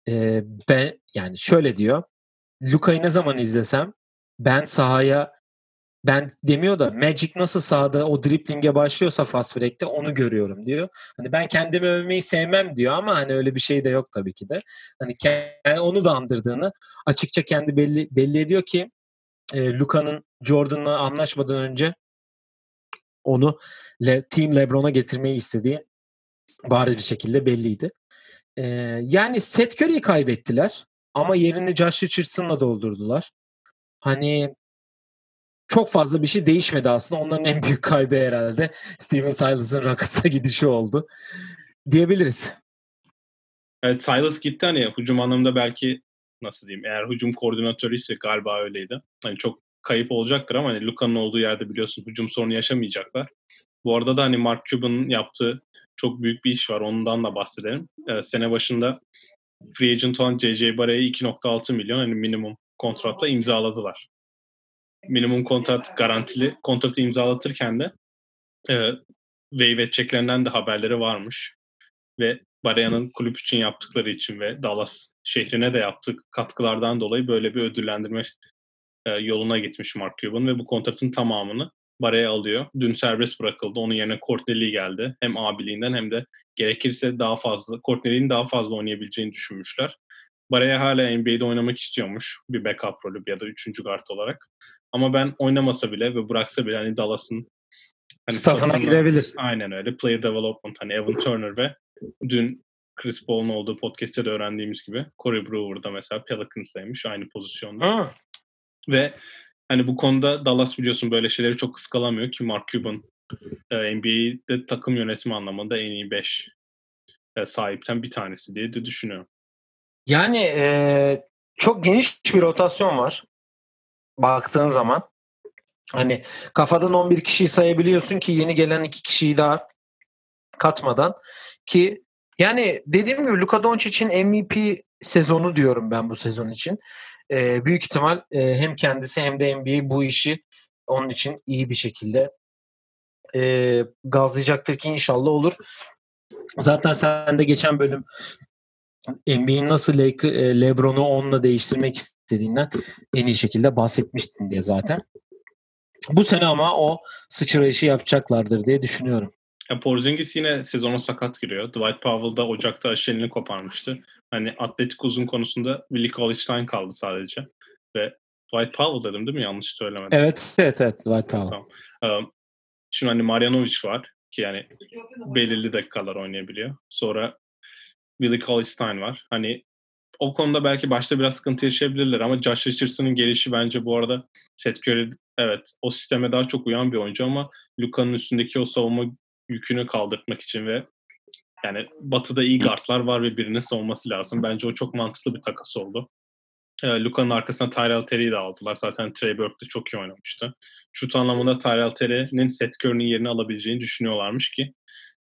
e, ben yani şöyle diyor. Luka'yı ne zaman izlesem ben sahaya ben demiyor da Magic nasıl sahada o dripling'e başlıyorsa fast break'te onu görüyorum diyor. Hani ben kendimi övmeyi sevmem diyor ama hani öyle bir şey de yok tabii ki de. Hani kendi, onu da andırdığını açıkça kendi belli belli ediyor ki e, Luka'nın Jordan'la anlaşmadan önce onu Le, Team LeBron'a getirmeyi istediği bariz bir şekilde belliydi. E, yani Seth Curry'i kaybettiler ama yerini Josh Richardson'la doldurdular. Hani çok fazla bir şey değişmedi aslında. Onların en büyük kaybı herhalde Steven Silas'ın Rockets'a gidişi oldu diyebiliriz. Evet Silas gitti hani hücum anlamında belki nasıl diyeyim eğer hücum koordinatörü ise galiba öyleydi. Hani çok kayıp olacaktır ama hani Luka'nın olduğu yerde biliyorsun hücum sorunu yaşamayacaklar. Bu arada da hani Mark Cuban'ın yaptığı çok büyük bir iş var. Ondan da bahsedelim. Ee, sene başında free agent olan J.J. Barre'yi 2.6 milyon hani minimum kontratla imzaladılar minimum kontrat garantili kontratı imzalatırken de e, waive edeceklerinden de haberleri varmış. Ve Baraya'nın kulüp için yaptıkları için ve Dallas şehrine de yaptık katkılardan dolayı böyle bir ödüllendirme e, yoluna gitmiş Mark Cuban ve bu kontratın tamamını Baraya alıyor. Dün serbest bırakıldı. Onun yerine Courtney geldi. Hem abiliğinden hem de gerekirse daha fazla, Courtney'in daha fazla oynayabileceğini düşünmüşler. Baraya hala NBA'de oynamak istiyormuş. Bir backup rolü ya da üçüncü guard olarak. Ama ben oynamasa bile ve bıraksa bile hani Dallas'ın hani staffına girebilir. Aynen öyle. Player development hani Evan Turner ve dün Chris Paul'un olduğu podcast'te de öğrendiğimiz gibi Corey Brewer'da mesela Pelicans'daymış aynı pozisyonda. Ha. Ve hani bu konuda Dallas biliyorsun böyle şeyleri çok ıskalamıyor ki Mark Cuban e, NBA'de takım yönetimi anlamında en iyi 5 e, sahipten bir tanesi diye de düşünüyorum. Yani e, çok geniş bir rotasyon var baktığın zaman hani kafadan 11 kişiyi sayabiliyorsun ki yeni gelen iki kişiyi daha katmadan ki yani dediğim gibi Luka Doncic'in MVP sezonu diyorum ben bu sezon için. Ee, büyük ihtimal e, hem kendisi hem de NBA bu işi onun için iyi bir şekilde e, gazlayacaktır ki inşallah olur. Zaten sen de geçen bölüm NBA'in nasıl Le- e, LeBron'u onunla değiştirmek istediğinden en iyi şekilde bahsetmiştin diye zaten. Bu sene ama o sıçrayışı yapacaklardır diye düşünüyorum. Ya Porzingis yine sezona sakat giriyor. Dwight Powell da Ocak'ta aşelini koparmıştı. Hani atletik uzun konusunda Willie Cauley-Stein kaldı sadece. Ve Dwight Powell dedim değil mi? Yanlış söylemedim. Evet, evet, evet. Dwight Powell. Tamam. Um, şimdi hani Marjanovic var ki yani belirli dakikalar oynayabiliyor. Sonra Willie Cauley-Stein var. Hani o konuda belki başta biraz sıkıntı yaşayabilirler ama Josh Richardson'ın gelişi bence bu arada Seth Curry evet o sisteme daha çok uyan bir oyuncu ama Luka'nın üstündeki o savunma yükünü kaldırtmak için ve yani Batı'da iyi guardlar var ve birinin savunması lazım. Bence o çok mantıklı bir takas oldu. E, Luka'nın arkasına Tyrell Terry'i de aldılar. Zaten Trey Burke de çok iyi oynamıştı. Şut anlamında Tyrell Terry'nin Seth Curry'nin yerini alabileceğini düşünüyorlarmış ki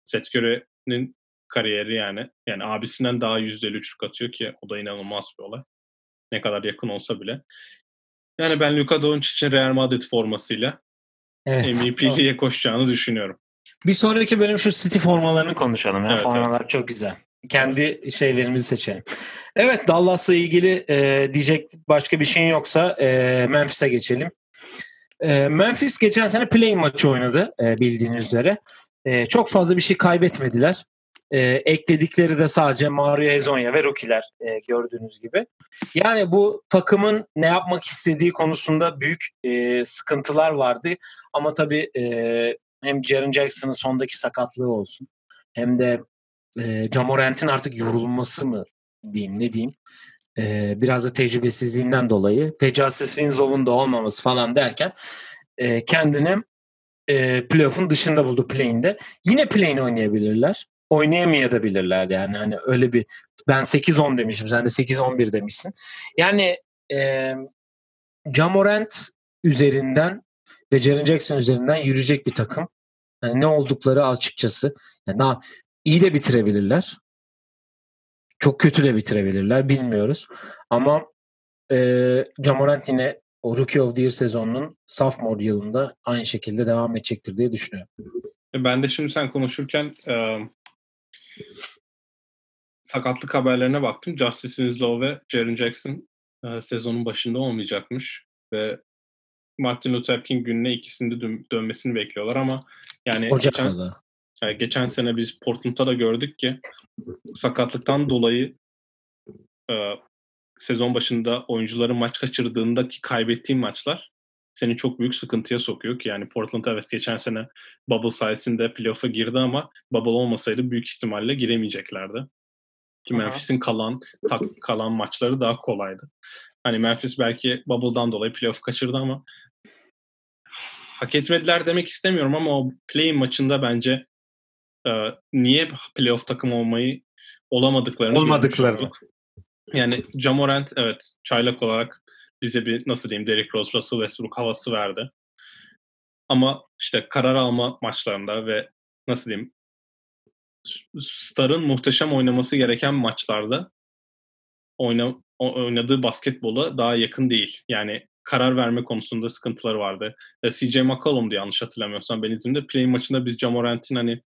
Seth Curry'nin kariyeri yani. Yani abisinden daha %53 üçlük atıyor ki o da inanılmaz bir olay. Ne kadar yakın olsa bile. Yani ben Luka Doncic'in Real Madrid formasıyla evet. MVP'ye koşacağını düşünüyorum. Bir sonraki bölüm şu City formalarını konuşalım. Ya. Evet, Formalar evet. çok güzel. Kendi şeylerimizi seçelim. Evet Dallas'la ilgili e, diyecek başka bir şeyin yoksa e, Memphis'e geçelim. E, Memphis geçen sene play maçı oynadı e, bildiğiniz üzere. E, çok fazla bir şey kaybetmediler. E, ekledikleri de sadece Mario Hezonya ve Rookie'ler e, gördüğünüz gibi. Yani bu takımın ne yapmak istediği konusunda büyük e, sıkıntılar vardı. Ama tabii e, hem Jaren Jackson'ın sondaki sakatlığı olsun hem de e, Camorant'in artık yorulması mı diyeyim ne diyeyim e, biraz da tecrübesizliğinden dolayı Justice Winslow'un da olmaması falan derken e, kendini e, playoff'un dışında buldu play'inde. Yine play'in oynayabilirler. Oynayamayabilirler yani. Hani öyle bir ben 8-10 demişim. Sen de 8-11 demişsin. Yani e, Jamorant üzerinden ve Jaren Jackson üzerinden yürüyecek bir takım. Yani ne oldukları açıkçası. Yani daha iyi de bitirebilirler. Çok kötü de bitirebilirler. Bilmiyoruz. Ama e, Jamorant yine o Rookie of the Year sezonunun sophomore yılında aynı şekilde devam edecektir diye düşünüyorum. E, ben de şimdi sen konuşurken e, sakatlık haberlerine baktım. Justice Winslow ve Jaren Jackson e, sezonun başında olmayacakmış ve Martin Luther King gününe ikisinde dön- dönmesini bekliyorlar ama yani Ocak geçen, yani geçen sene biz Portland'da da gördük ki sakatlıktan dolayı e, sezon başında oyuncuların maç kaçırdığındaki kaybettiği maçlar seni çok büyük sıkıntıya sokuyor ki yani Portland evet geçen sene bubble sayesinde playoff'a girdi ama bubble olmasaydı büyük ihtimalle giremeyeceklerdi. Ki Memphis'in kalan tak, kalan maçları daha kolaydı. Hani Memphis belki bubble'dan dolayı playoff kaçırdı ama hak etmediler demek istemiyorum ama o play maçında bence e, niye playoff takım olmayı olamadıklarını olmadıklarını. Yani Jamorant evet çaylak olarak bize bir nasıl diyeyim Derrick Rose, Russell Westbrook havası verdi. Ama işte karar alma maçlarında ve nasıl diyeyim Star'ın muhteşem oynaması gereken maçlarda oyna, oynadığı basketbola daha yakın değil. Yani karar verme konusunda sıkıntıları vardı. CJ McCollum'du yanlış hatırlamıyorsam ben izimde. Play maçında biz Jamorant'in hani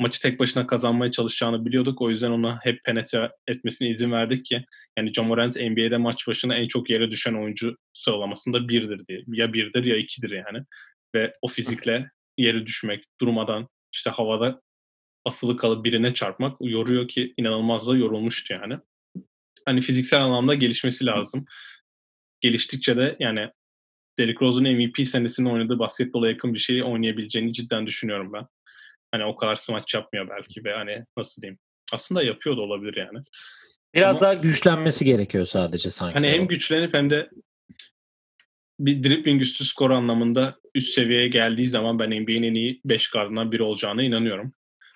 maçı tek başına kazanmaya çalışacağını biliyorduk. O yüzden ona hep penetre etmesine izin verdik ki yani Jamorant NBA'de maç başına en çok yere düşen oyuncu sıralamasında birdir diye. Ya birdir ya ikidir yani. Ve o fizikle yere düşmek, durmadan işte havada asılı kalıp birine çarpmak yoruyor ki inanılmaz da yorulmuştu yani. Hani fiziksel anlamda gelişmesi lazım. Geliştikçe de yani Derrick Rose'un MVP senesinde oynadığı basketbola yakın bir şeyi oynayabileceğini cidden düşünüyorum ben. Hani o kadar smaç yapmıyor belki ve hani nasıl diyeyim. Aslında yapıyor da olabilir yani. Biraz Ama, daha güçlenmesi gerekiyor sadece sanki. Hani hem güçlenip hem de bir dribbling üstü skor anlamında üst seviyeye geldiği zaman ben NBA'nin en iyi 5 gardından biri olacağına inanıyorum.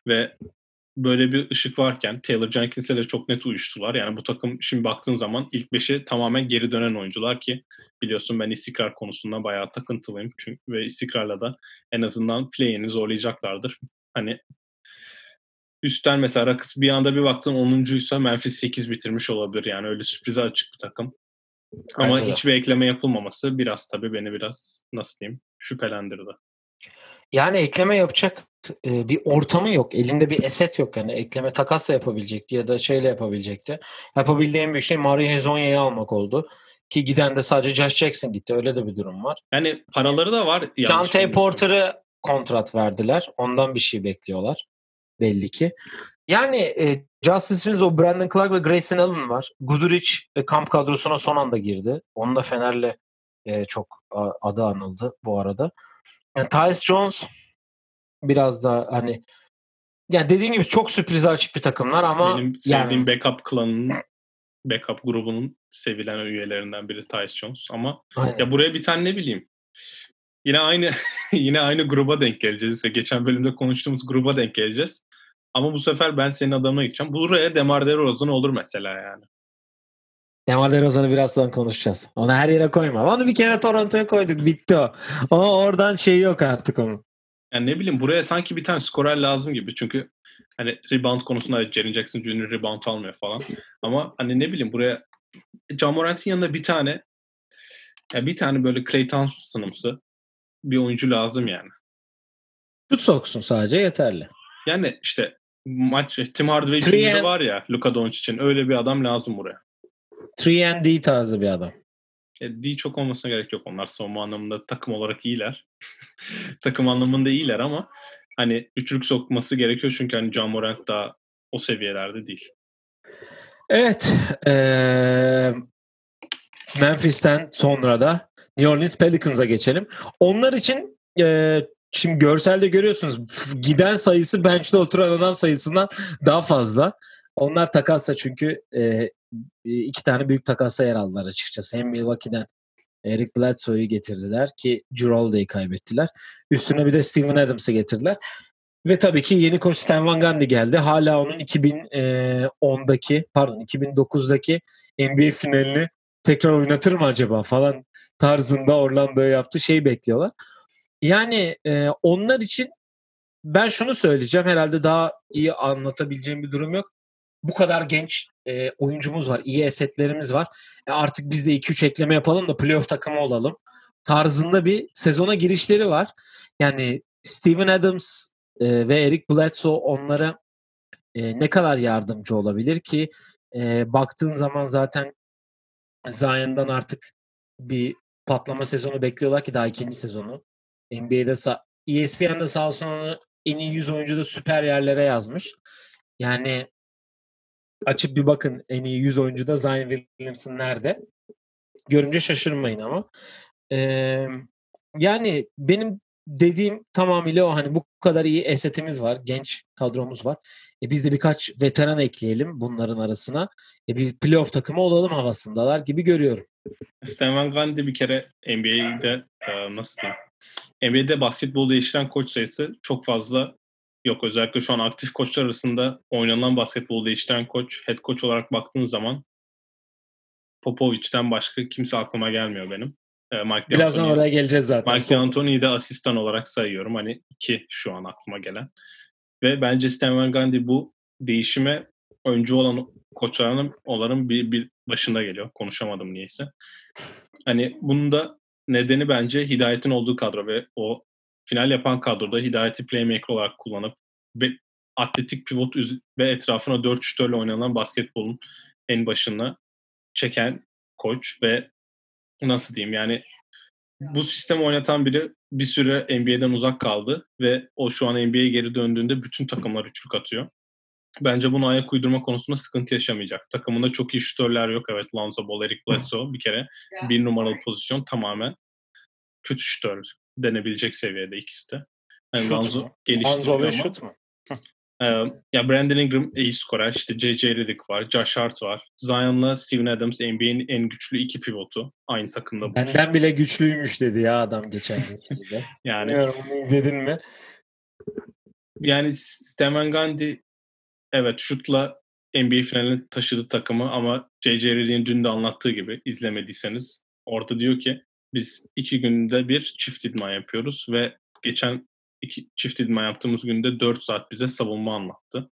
Ve böyle bir ışık varken Taylor Jenkins'le de çok net uyuştular. Yani bu takım şimdi baktığın zaman ilk beşi tamamen geri dönen oyuncular ki biliyorsun ben istikrar konusunda bayağı takıntılıyım. Çünkü ve istikrarla da en azından play'ini zorlayacaklardır. Hani üstten mesela Rakıs bir anda bir baktın 10'uncuysa Memphis 8 bitirmiş olabilir. Yani öyle sürprize açık bir takım. Ama Bence hiçbir ekleme yapılmaması biraz tabii beni biraz nasıl diyeyim şüphelendirdi. Yani ekleme yapacak e, bir ortamı yok. Elinde bir eset yok yani. Ekleme takasla yapabilecekti ya da şeyle yapabilecekti. Yapabildiğim bir şey Mario Hezonya'yı almak oldu. Ki giden de sadece Josh Jackson gitti. Öyle de bir durum var. Yani paraları da var. John Porter'ı kontrat verdiler. Ondan bir şey bekliyorlar. Belli ki. Yani e, Justice Winslow, Brandon Clark ve Grayson Allen var. Guduric e, kamp kadrosuna son anda girdi. Onun da Fener'le e, çok a, adı anıldı bu arada. Yani Tyus Jones biraz da hani ya dediğim gibi çok sürprize açık bir takımlar ama benim sevdiğim yani, backup klanının backup grubunun sevilen üyelerinden biri Tyus Jones ama Aynen. ya buraya bir tane ne bileyim yine aynı *laughs* yine aynı gruba denk geleceğiz ve geçen bölümde konuştuğumuz gruba denk geleceğiz. Ama bu sefer ben senin adamına gideceğim. Buraya Demar DeRozan olur mesela yani. Demar DeRozan'ı birazdan konuşacağız. Onu her yere koyma. Onu bir kere Toronto'ya koyduk. Bitti o. Ama oradan şey yok artık onun. Yani ne bileyim buraya sanki bir tane skorer lazım gibi. Çünkü hani rebound konusunda Jaren Jackson Jr. rebound almıyor falan. Ama hani ne bileyim buraya John Morant'in yanında bir tane yani bir tane böyle Clay Thompson'ımsı bir oyuncu lazım yani. Şut soksun sadece yeterli. Yani işte maç Tim Hardaway Jr. var ya Luka Doncic için öyle bir adam lazım buraya. 3 tarzı bir adam. E, D çok olmasına gerek yok. Onlar savunma anlamında takım olarak iyiler. *laughs* takım anlamında iyiler ama hani üçlük sokması gerekiyor çünkü hani John Morant daha o seviyelerde değil. Evet. Ee, Memphis'ten sonra da New Orleans Pelicans'a geçelim. Onlar için e, şimdi görselde görüyorsunuz giden sayısı bench'te oturan adam sayısından daha fazla. Onlar takasla çünkü e, iki tane büyük takasla yer aldılar açıkçası. Hem Milwaukee'den Eric Bledsoe'yu getirdiler ki Girolde'yi kaybettiler. Üstüne bir de Steven Adams'ı getirdiler. Ve tabii ki yeni koç Stan Van Gundy geldi. Hala onun 2010'daki pardon 2009'daki NBA finalini tekrar oynatır mı acaba falan tarzında Orlando'ya yaptığı şeyi bekliyorlar. Yani e, onlar için ben şunu söyleyeceğim. Herhalde daha iyi anlatabileceğim bir durum yok. Bu kadar genç e, oyuncumuz var. iyi esetlerimiz var. E, artık biz de 2-3 ekleme yapalım da playoff takımı olalım. Tarzında bir sezona girişleri var. Yani Steven Adams e, ve Eric Bledsoe onlara e, ne kadar yardımcı olabilir ki e, baktığın zaman zaten Zion'dan artık bir patlama sezonu bekliyorlar ki daha ikinci sezonu. NBA'de sa ESPN'de sağ olsun onu en iyi 100 oyuncu da süper yerlere yazmış. Yani açıp bir bakın en iyi 100 oyuncu da Zion Williamson nerede? Görünce şaşırmayın ama. Ee, yani benim dediğim tamamıyla o hani bu kadar iyi esetimiz var. Genç kadromuz var. E biz de birkaç veteran ekleyelim bunların arasına. E bir playoff takımı olalım havasındalar gibi görüyorum. Stan Van Gundy bir kere NBA'de nasıl diyeyim? NBA'de basketbol değiştiren koç sayısı çok fazla yok. Özellikle şu an aktif koçlar arasında oynanan basketbol değiştiren koç, head coach olarak baktığın zaman Popovic'ten başka kimse aklıma gelmiyor benim. E, Mike Birazdan oraya geleceğiz zaten. Mike D'Antoni'yi de asistan olarak sayıyorum. Hani iki şu an aklıma gelen. Ve bence Stan Van Gundy bu değişime öncü olan koçlarının onların bir, bir başında geliyor. Konuşamadım niyeyse. Hani bunun da nedeni bence Hidayet'in olduğu kadro ve o final yapan kadroda Hidayet'i playmaker olarak kullanıp ve atletik pivot ve etrafına 4 şütörle oynanan basketbolun en başına çeken koç ve nasıl diyeyim yani bu sistemi oynatan biri bir süre NBA'den uzak kaldı ve o şu an NBA'ye geri döndüğünde bütün takımlar üçlük atıyor. Bence bunu ayak uydurma konusunda sıkıntı yaşamayacak. Takımında çok iyi şütörler yok. Evet Lonzo Ball, Eric Bledsoe bir kere bir numaralı pozisyon tamamen kötü şütör denebilecek seviyede ikisi de. Yani Lonzo mu? Lonzo ve şut mu? Ee, ya Brandon Ingram iyi skorer. İşte J.J. Redick var. Josh Hart var. Zion'la Steven Adams NBA'nin en güçlü iki pivotu. Aynı takımda. Benden bile güçlüymüş dedi ya adam geçen gün. *laughs* yani. Bilmiyorum izledin mi? Yani Steven Gandhi evet şutla NBA finaline taşıdı takımı ama J.J. Redick'in dün de anlattığı gibi izlemediyseniz orada diyor ki biz iki günde bir çift idman yapıyoruz ve geçen iki, çift idman yaptığımız günde 4 saat bize savunma anlattı.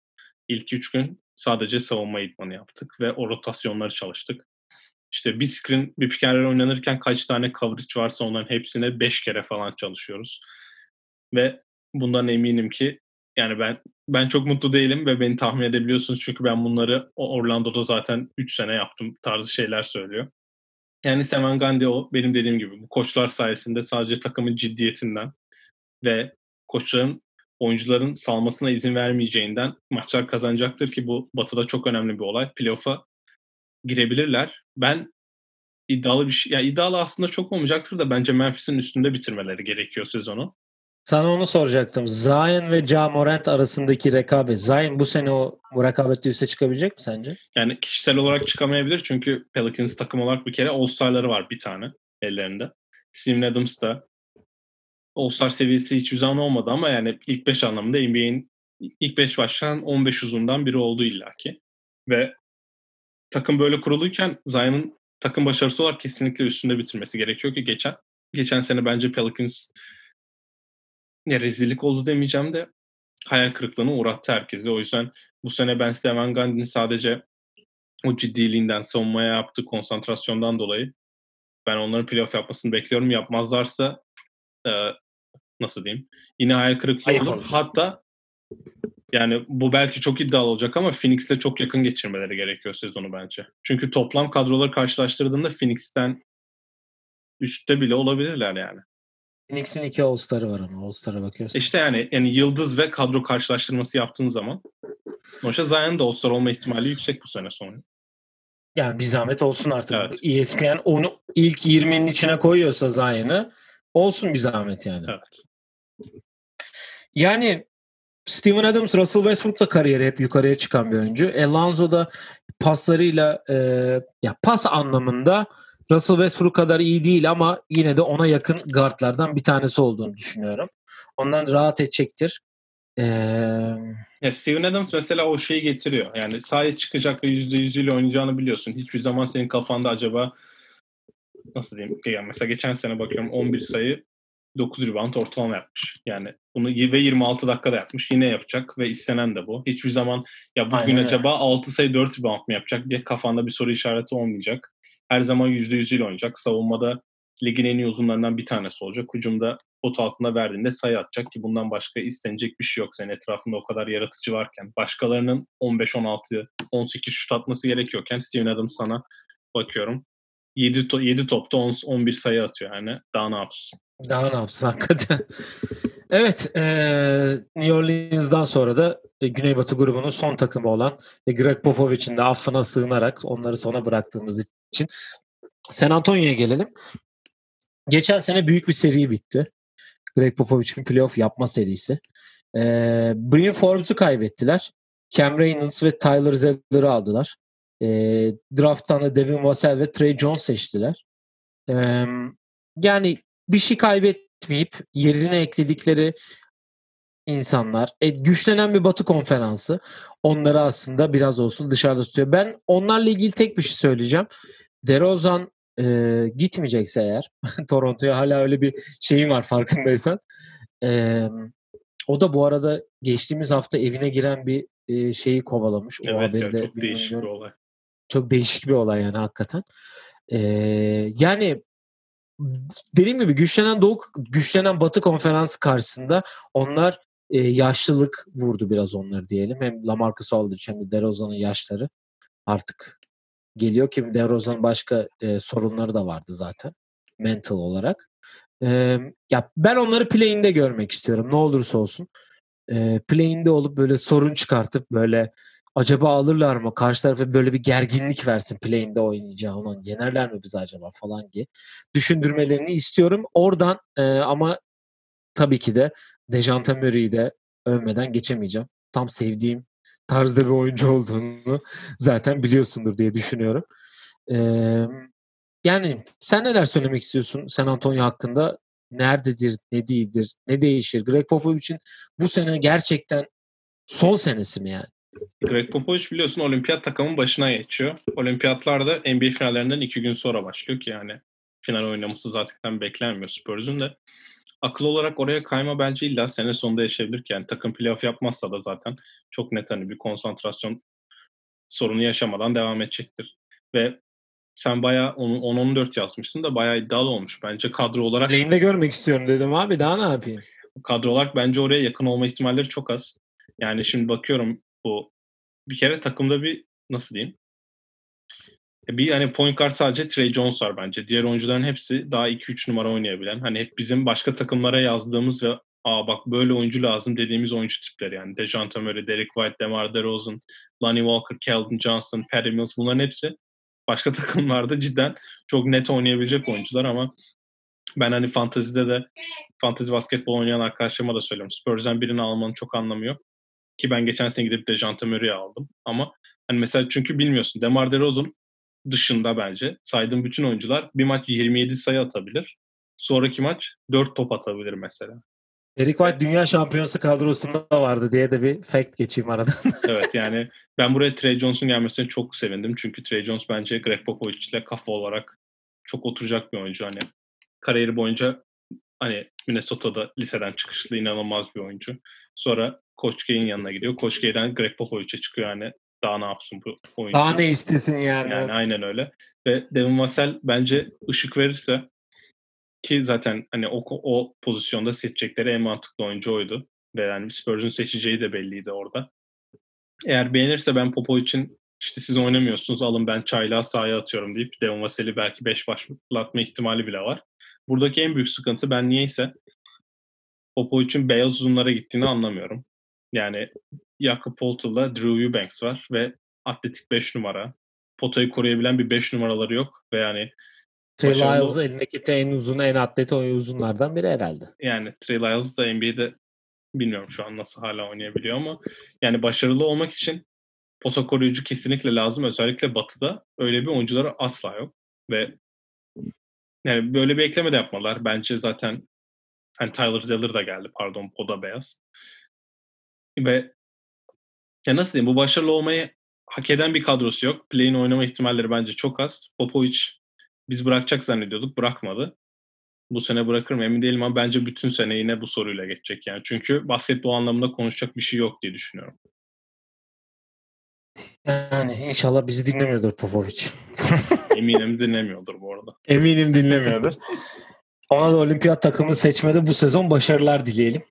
İlk 3 gün sadece savunma idmanı yaptık ve o rotasyonları çalıştık. İşte bir screen, bir pick oynanırken kaç tane coverage varsa onların hepsine 5 kere falan çalışıyoruz. Ve bundan eminim ki yani ben ben çok mutlu değilim ve beni tahmin edebiliyorsunuz çünkü ben bunları Orlando'da zaten 3 sene yaptım tarzı şeyler söylüyor. Yani Seman Gandhi o benim dediğim gibi bu koçlar sayesinde sadece takımın ciddiyetinden ve koçların oyuncuların salmasına izin vermeyeceğinden maçlar kazanacaktır ki bu Batı'da çok önemli bir olay. Playoff'a girebilirler. Ben iddialı bir şey, ya iddialı aslında çok olmayacaktır da bence Memphis'in üstünde bitirmeleri gerekiyor sezonu. Sana onu soracaktım. Zion ve Ja Morant arasındaki rekabet. Zion bu sene o rekabette üste çıkabilecek mi sence? Yani kişisel olarak çıkamayabilir çünkü Pelicans takım olarak bir kere All-Star'ları var bir tane ellerinde. Steven Adams da All-Star seviyesi hiçbir zaman olmadı ama yani ilk 5 anlamında NBA'in ilk 5 başlayan 15 uzundan biri oldu illaki. Ve takım böyle kuruluyken Zion'ın takım başarısı olarak kesinlikle üstünde bitirmesi gerekiyor ki geçen geçen sene bence Pelicans ya rezillik oldu demeyeceğim de hayal kırıklığına uğrattı herkesi. O yüzden bu sene ben Steven Gandhi'nin sadece o ciddiliğinden, savunmaya yaptığı konsantrasyondan dolayı ben onların playoff yapmasını bekliyorum. Yapmazlarsa e, nasıl diyeyim yine hayal kırıklığı Ayıp olur. Hatta yani bu belki çok iddialı olacak ama Phoenix'le çok yakın geçirmeleri gerekiyor sezonu bence. Çünkü toplam kadroları karşılaştırdığında Phoenix'ten üstte bile olabilirler yani. Phoenix'in iki All-Star'ı var ama All-Star'a bakıyorsun. İşte yani yani yıldız ve kadro karşılaştırması yaptığın zaman sonuçta Zion'ın da All-Star olma ihtimali yüksek bu sene sonu. Yani bir zahmet olsun artık. Evet. ESPN onu ilk 20'nin içine koyuyorsa Zion'ı olsun bir zahmet yani. Evet. Yani Steven Adams, Russell Westbrook'la kariyeri hep yukarıya çıkan bir oyuncu. Alonso da paslarıyla e, ya pas anlamında Russell Westbrook kadar iyi değil ama yine de ona yakın guardlardan bir tanesi olduğunu düşünüyorum. Ondan rahat edecektir. Ee... Ya Steven Adams mesela o şeyi getiriyor. Yani sahaya çıkacak ve yüzde yüzüyle oynayacağını biliyorsun. Hiçbir zaman senin kafanda acaba nasıl diyeyim? Yani mesela geçen sene bakıyorum 11 sayı 9 rebound ortalama yapmış. Yani bunu ve 26 dakikada yapmış. Yine yapacak ve istenen de bu. Hiçbir zaman ya bugün Aynen acaba öyle. 6 sayı 4 rebound mu yapacak diye kafanda bir soru işareti olmayacak. Her zaman %100'üyle oynayacak. Savunmada ligin en iyi uzunlarından bir tanesi olacak. Hücumda pot altında verdiğinde sayı atacak ki bundan başka istenecek bir şey yok. Senin etrafında o kadar yaratıcı varken. Başkalarının 15-16, 18 şut atması gerekiyorken Steven Adams sana bakıyorum 7, to 7 topta 10, 11 sayı atıyor yani. Daha ne yapsın? Daha ne yapsın hakikaten. evet, e, New Orleans'dan sonra da e, Güneybatı grubunun son takımı olan e, Greg Popovich'in de affına sığınarak onları sona bıraktığımız için San Antonio'ya gelelim. Geçen sene büyük bir seri bitti. Greg Popovich'in playoff yapma serisi. E, Brian Forbes'u kaybettiler. Cam Reynolds ve Tyler Zeller'ı aldılar. E, draft'tan da Devin Vassell ve Trey Jones seçtiler. E, yani bir şey kaybetmeyip yerine ekledikleri insanlar. E, güçlenen bir Batı konferansı. Onları aslında biraz olsun dışarıda tutuyor. Ben onlarla ilgili tek bir şey söyleyeceğim. DeRozan e, gitmeyecekse eğer *laughs* Toronto'ya hala öyle bir şeyim var farkındaysan. E, o da bu arada geçtiğimiz hafta evine giren bir e, şeyi kovalamış. O evet ya, çok değişik bir olay. Çok değişik bir olay yani hakikaten. E, yani dediğim gibi güçlenen Doğu, güçlenen Batı konferansı karşısında onlar e, yaşlılık vurdu biraz onları diyelim. Hem Lamarcus Aldridge hem de DeRozan'ın yaşları artık geliyor ki DeRozan'ın başka e, sorunları da vardı zaten mental olarak. E, ya ben onları play'inde görmek istiyorum ne olursa olsun. E, play'inde olup böyle sorun çıkartıp böyle acaba alırlar mı? Karşı tarafa böyle bir gerginlik versin play'inde oynayacağı onun. Yenerler mi biz acaba falan diye düşündürmelerini istiyorum. Oradan e, ama tabii ki de Dejante Murray'i de övmeden geçemeyeceğim. Tam sevdiğim tarzda bir oyuncu olduğunu zaten biliyorsundur diye düşünüyorum. Ee, yani sen neler söylemek istiyorsun San Antonio hakkında? Nerededir, ne değildir, ne değişir? Greg Popovich'in bu sene gerçekten son senesi mi yani? Greg Popovich biliyorsun olimpiyat takımın başına geçiyor. Olimpiyatlarda NBA finallerinden iki gün sonra başlıyor ki yani final oynaması zaten beklenmiyor Spurs'un da. Akıl olarak oraya kayma bence illa sene sonunda yaşayabilir ki yani takım playoff yapmazsa da zaten çok net hani bir konsantrasyon sorunu yaşamadan devam edecektir. Ve sen bayağı 10-14 yazmışsın da bayağı iddialı olmuş. Bence kadro olarak... Lehinde görmek istiyorum dedim abi daha ne yapayım? Kadro olarak bence oraya yakın olma ihtimalleri çok az. Yani şimdi bakıyorum bu bir kere takımda bir nasıl diyeyim bir hani point guard sadece Trey Jones var bence. Diğer oyuncuların hepsi daha 2-3 numara oynayabilen. Hani hep bizim başka takımlara yazdığımız ve aa bak böyle oyuncu lazım dediğimiz oyuncu tipleri yani. Dejante Murray, Derek White, DeMar DeRozan, Lonnie Walker, Keldon Johnson, Patty Mills bunların hepsi başka *laughs* takımlarda cidden çok net oynayabilecek oyuncular ama ben hani fantezide de fantezi basketbol oynayan arkadaşlarıma da söylüyorum. Spurs'den birini almanın çok anlamı yok. Ki ben geçen sene gidip Dejante Murray'i aldım. Ama hani mesela çünkü bilmiyorsun. DeMar DeRozan dışında bence saydığım bütün oyuncular bir maç 27 sayı atabilir. Sonraki maç 4 top atabilir mesela. Eric White dünya şampiyonası kadrosunda vardı diye de bir fact geçeyim aradan. *laughs* evet yani ben buraya Trey Jones'un gelmesine çok sevindim. Çünkü Trey Jones bence Greg Popovich ile kafa olarak çok oturacak bir oyuncu. Hani kariyeri boyunca hani Minnesota'da liseden çıkışlı inanılmaz bir oyuncu. Sonra Coach K'in yanına gidiyor. Coach K'den Greg Popovich'e çıkıyor yani daha ne yapsın bu oyuncu. Daha ne istesin yani. Yani aynen öyle. Ve Devin Vassell bence ışık verirse ki zaten hani o, o pozisyonda seçecekleri en mantıklı oyuncu oydu. Ve yani Spurs'un seçeceği de belliydi orada. Eğer beğenirse ben Popo için işte siz oynamıyorsunuz alın ben çaylağı sahaya atıyorum deyip Devin Vassell'i belki 5 başlatma ihtimali bile var. Buradaki en büyük sıkıntı ben niyeyse Popo için beyaz uzunlara gittiğini anlamıyorum. Yani Jakob Poltel'da Drew Eubanks var ve atletik 5 numara. Potayı koruyabilen bir 5 numaraları yok ve yani Trey Lyles elindeki en uzun, en atlet uzunlardan biri herhalde. Yani Trey Lyles da NBA'de Bilmiyorum şu an nasıl hala oynayabiliyor ama yani başarılı olmak için posa koruyucu kesinlikle lazım. Özellikle Batı'da öyle bir oyuncuları asla yok. Ve yani böyle bir ekleme de yapmalar. Bence zaten hani Tyler Zeller da geldi pardon Poda Beyaz. Ve ya nasıl diyeyim bu başarılı olmayı hak eden bir kadrosu yok. Play'in oynama ihtimalleri bence çok az. Popovic biz bırakacak zannediyorduk. Bırakmadı. Bu sene bırakır mı emin değilim ama bence bütün sene yine bu soruyla geçecek yani. Çünkü basketbol anlamında konuşacak bir şey yok diye düşünüyorum. Yani inşallah bizi dinlemiyordur Popovic. *laughs* Eminim dinlemiyordur bu arada. Eminim dinlemiyordur. Ona da olimpiyat takımı seçmede bu sezon başarılar dileyelim.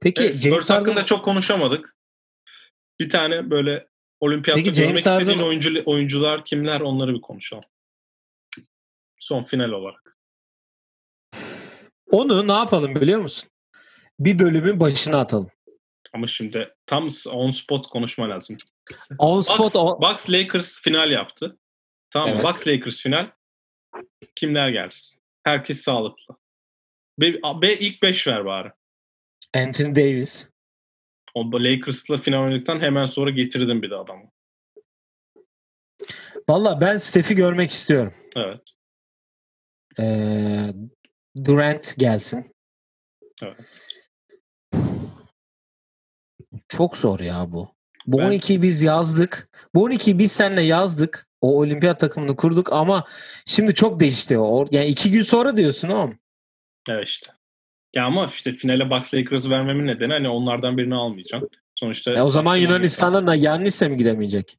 Peki evet, James Harden hakkında çok konuşamadık. Bir tane böyle olimpiyatta Peki, James görmek istediğin Harden- oyuncu, oyuncular kimler onları bir konuşalım. Son final olarak. onu ne yapalım biliyor musun? Bir bölümün başına atalım. Ama şimdi tam on spot konuşma lazım. On spot Bucks, on... Bucks Lakers final yaptı. Tamam? Evet. Bucks Lakers final. Kimler gelsin? Herkes sağlıklı. Be, be ilk 5 ver bari. Anthony Davis. O Lakers'la final oynadıktan hemen sonra getirdim bir de adamı. Valla ben Steph'i görmek istiyorum. Evet. Ee, Durant gelsin. Evet. Çok zor ya bu. Bu Ben- 12'yi biz yazdık. Bu 12'yi biz seninle yazdık. O olimpiyat takımını kurduk ama şimdi çok değişti o. Yani iki gün sonra diyorsun oğlum. Evet işte. Ya ama işte finale Bucks Lakers'ı vermemin nedeni hani onlardan birini almayacağım. Sonuçta E o zaman Yunanistan'dan da Yannis'le mi gidemeyecek?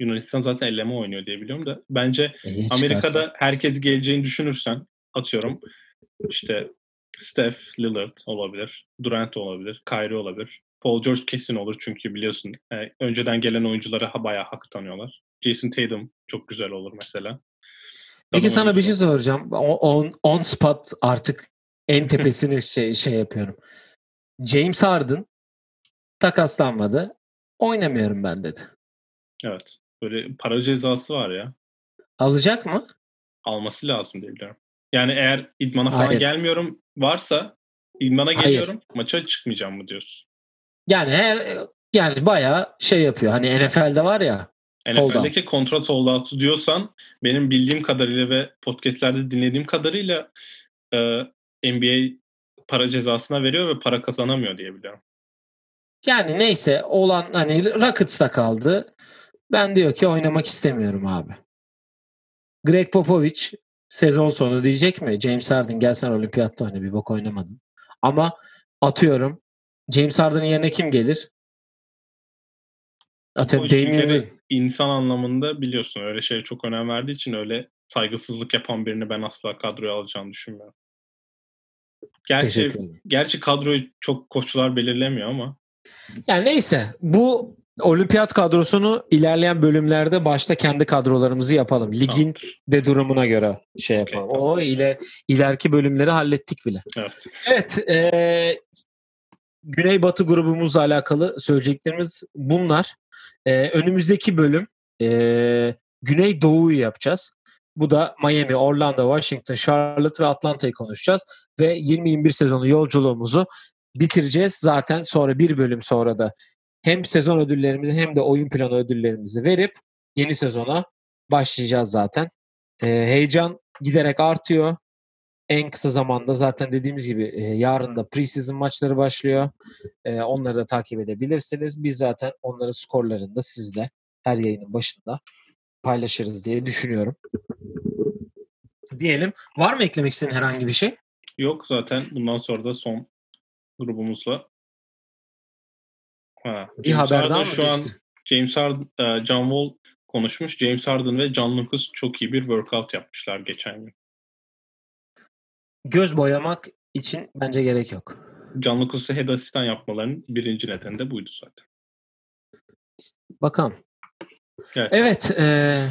Yunanistan zaten elleme oynuyor diye biliyorum da bence E, Amerika'da çıkarsa. herkes geleceğini düşünürsen atıyorum işte Steph Lillard olabilir, Durant olabilir, Kyrie olabilir. Paul George kesin olur çünkü biliyorsun e, önceden gelen oyunculara ha, bayağı hak tanıyorlar. Jason Tatum çok güzel olur mesela. Peki sana bir şey soracağım. On, on spot artık en tepesini şey, şey yapıyorum. James Harden takaslanmadı. Oynamıyorum ben dedi. Evet. Böyle para cezası var ya. Alacak mı? Alması lazım diye biliyorum. Yani eğer idmana falan Hayır. gelmiyorum varsa idmana Hayır. geliyorum maça çıkmayacağım mı diyorsun? Yani her yani bayağı şey yapıyor. Hani NFL'de var ya. Hold NFL'deki kontrat out'u diyorsan benim bildiğim kadarıyla ve podcastlerde dinlediğim kadarıyla e, NBA para cezasına veriyor ve para kazanamıyor diye biliyorum. Yani neyse olan hani Rockets'ta kaldı. Ben diyor ki oynamak istemiyorum abi. Greg Popovich sezon sonu diyecek mi? James Harden gel sen olimpiyatta oyna bir bok oynamadın. Ama atıyorum James Harden'ın yerine kim gelir? Atıyorum Damian insan anlamında biliyorsun öyle şeye çok önem verdiği için öyle saygısızlık yapan birini ben asla kadroya alacağını düşünmüyorum. Gerçi, gerçi kadroyu çok koçlar belirlemiyor ama Yani neyse bu olimpiyat kadrosunu ilerleyen bölümlerde başta kendi kadrolarımızı yapalım. Ligin Tamamdır. de durumuna göre şey yapalım. tamam. O ile ileriki bölümleri hallettik bile. evet. Evet, eee Güneybatı grubumuzla alakalı söyleyeceklerimiz bunlar. Eee, önümüzdeki bölüm eee Güney Doğu'yu yapacağız. Bu da Miami, Orlando, Washington, Charlotte ve Atlanta'yı konuşacağız. Ve 20-21 sezonu yolculuğumuzu bitireceğiz. Zaten sonra bir bölüm sonra da hem sezon ödüllerimizi hem de oyun planı ödüllerimizi verip yeni sezona başlayacağız zaten. Eee, heyecan giderek artıyor en kısa zamanda zaten dediğimiz gibi e, yarın da preseason maçları başlıyor. E, onları da takip edebilirsiniz. Biz zaten onların skorlarını da sizle her yayının başında paylaşırız diye düşünüyorum. Diyelim. Var mı eklemek istediğin herhangi bir şey? Yok zaten bundan sonra da son grubumuzla. Ha, Bir James haber Harden daha mı şu an? James Harden, e, John Wall konuşmuş. James Harden ve John Lucas çok iyi bir workout yapmışlar geçen gün. Göz boyamak için bence gerek yok. John Lucas'ı head asistan yapmalarının birinci nedeni de buydu zaten. Bakalım. Evet. Evet. e,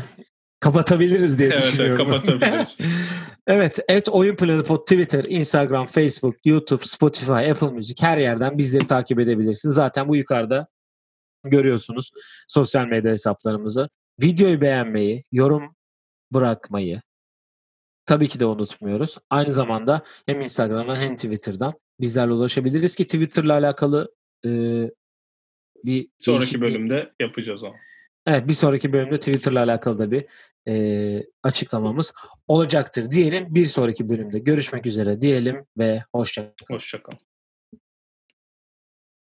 kapatabiliriz diye Evet, evet, düşünüyorum. kapatabiliriz. *laughs* evet. Et Oyun Planı Pod Twitter, Instagram, Facebook, YouTube, Spotify, Apple Music her yerden bizleri takip edebilirsiniz. Zaten bu yukarıda görüyorsunuz sosyal medya hesaplarımızı. Videoyu beğenmeyi, yorum bırakmayı tabii ki de unutmuyoruz. Aynı zamanda hem Instagram'dan hem Twitter'dan bizlerle ulaşabiliriz ki Twitter'la alakalı e, bir sonraki bölümde yapacağız o. Evet bir sonraki bölümde Twitter'la alakalı da bir e, açıklamamız olacaktır diyelim. Bir sonraki bölümde görüşmek üzere diyelim ve hoşçakalın. Hoşçakalın.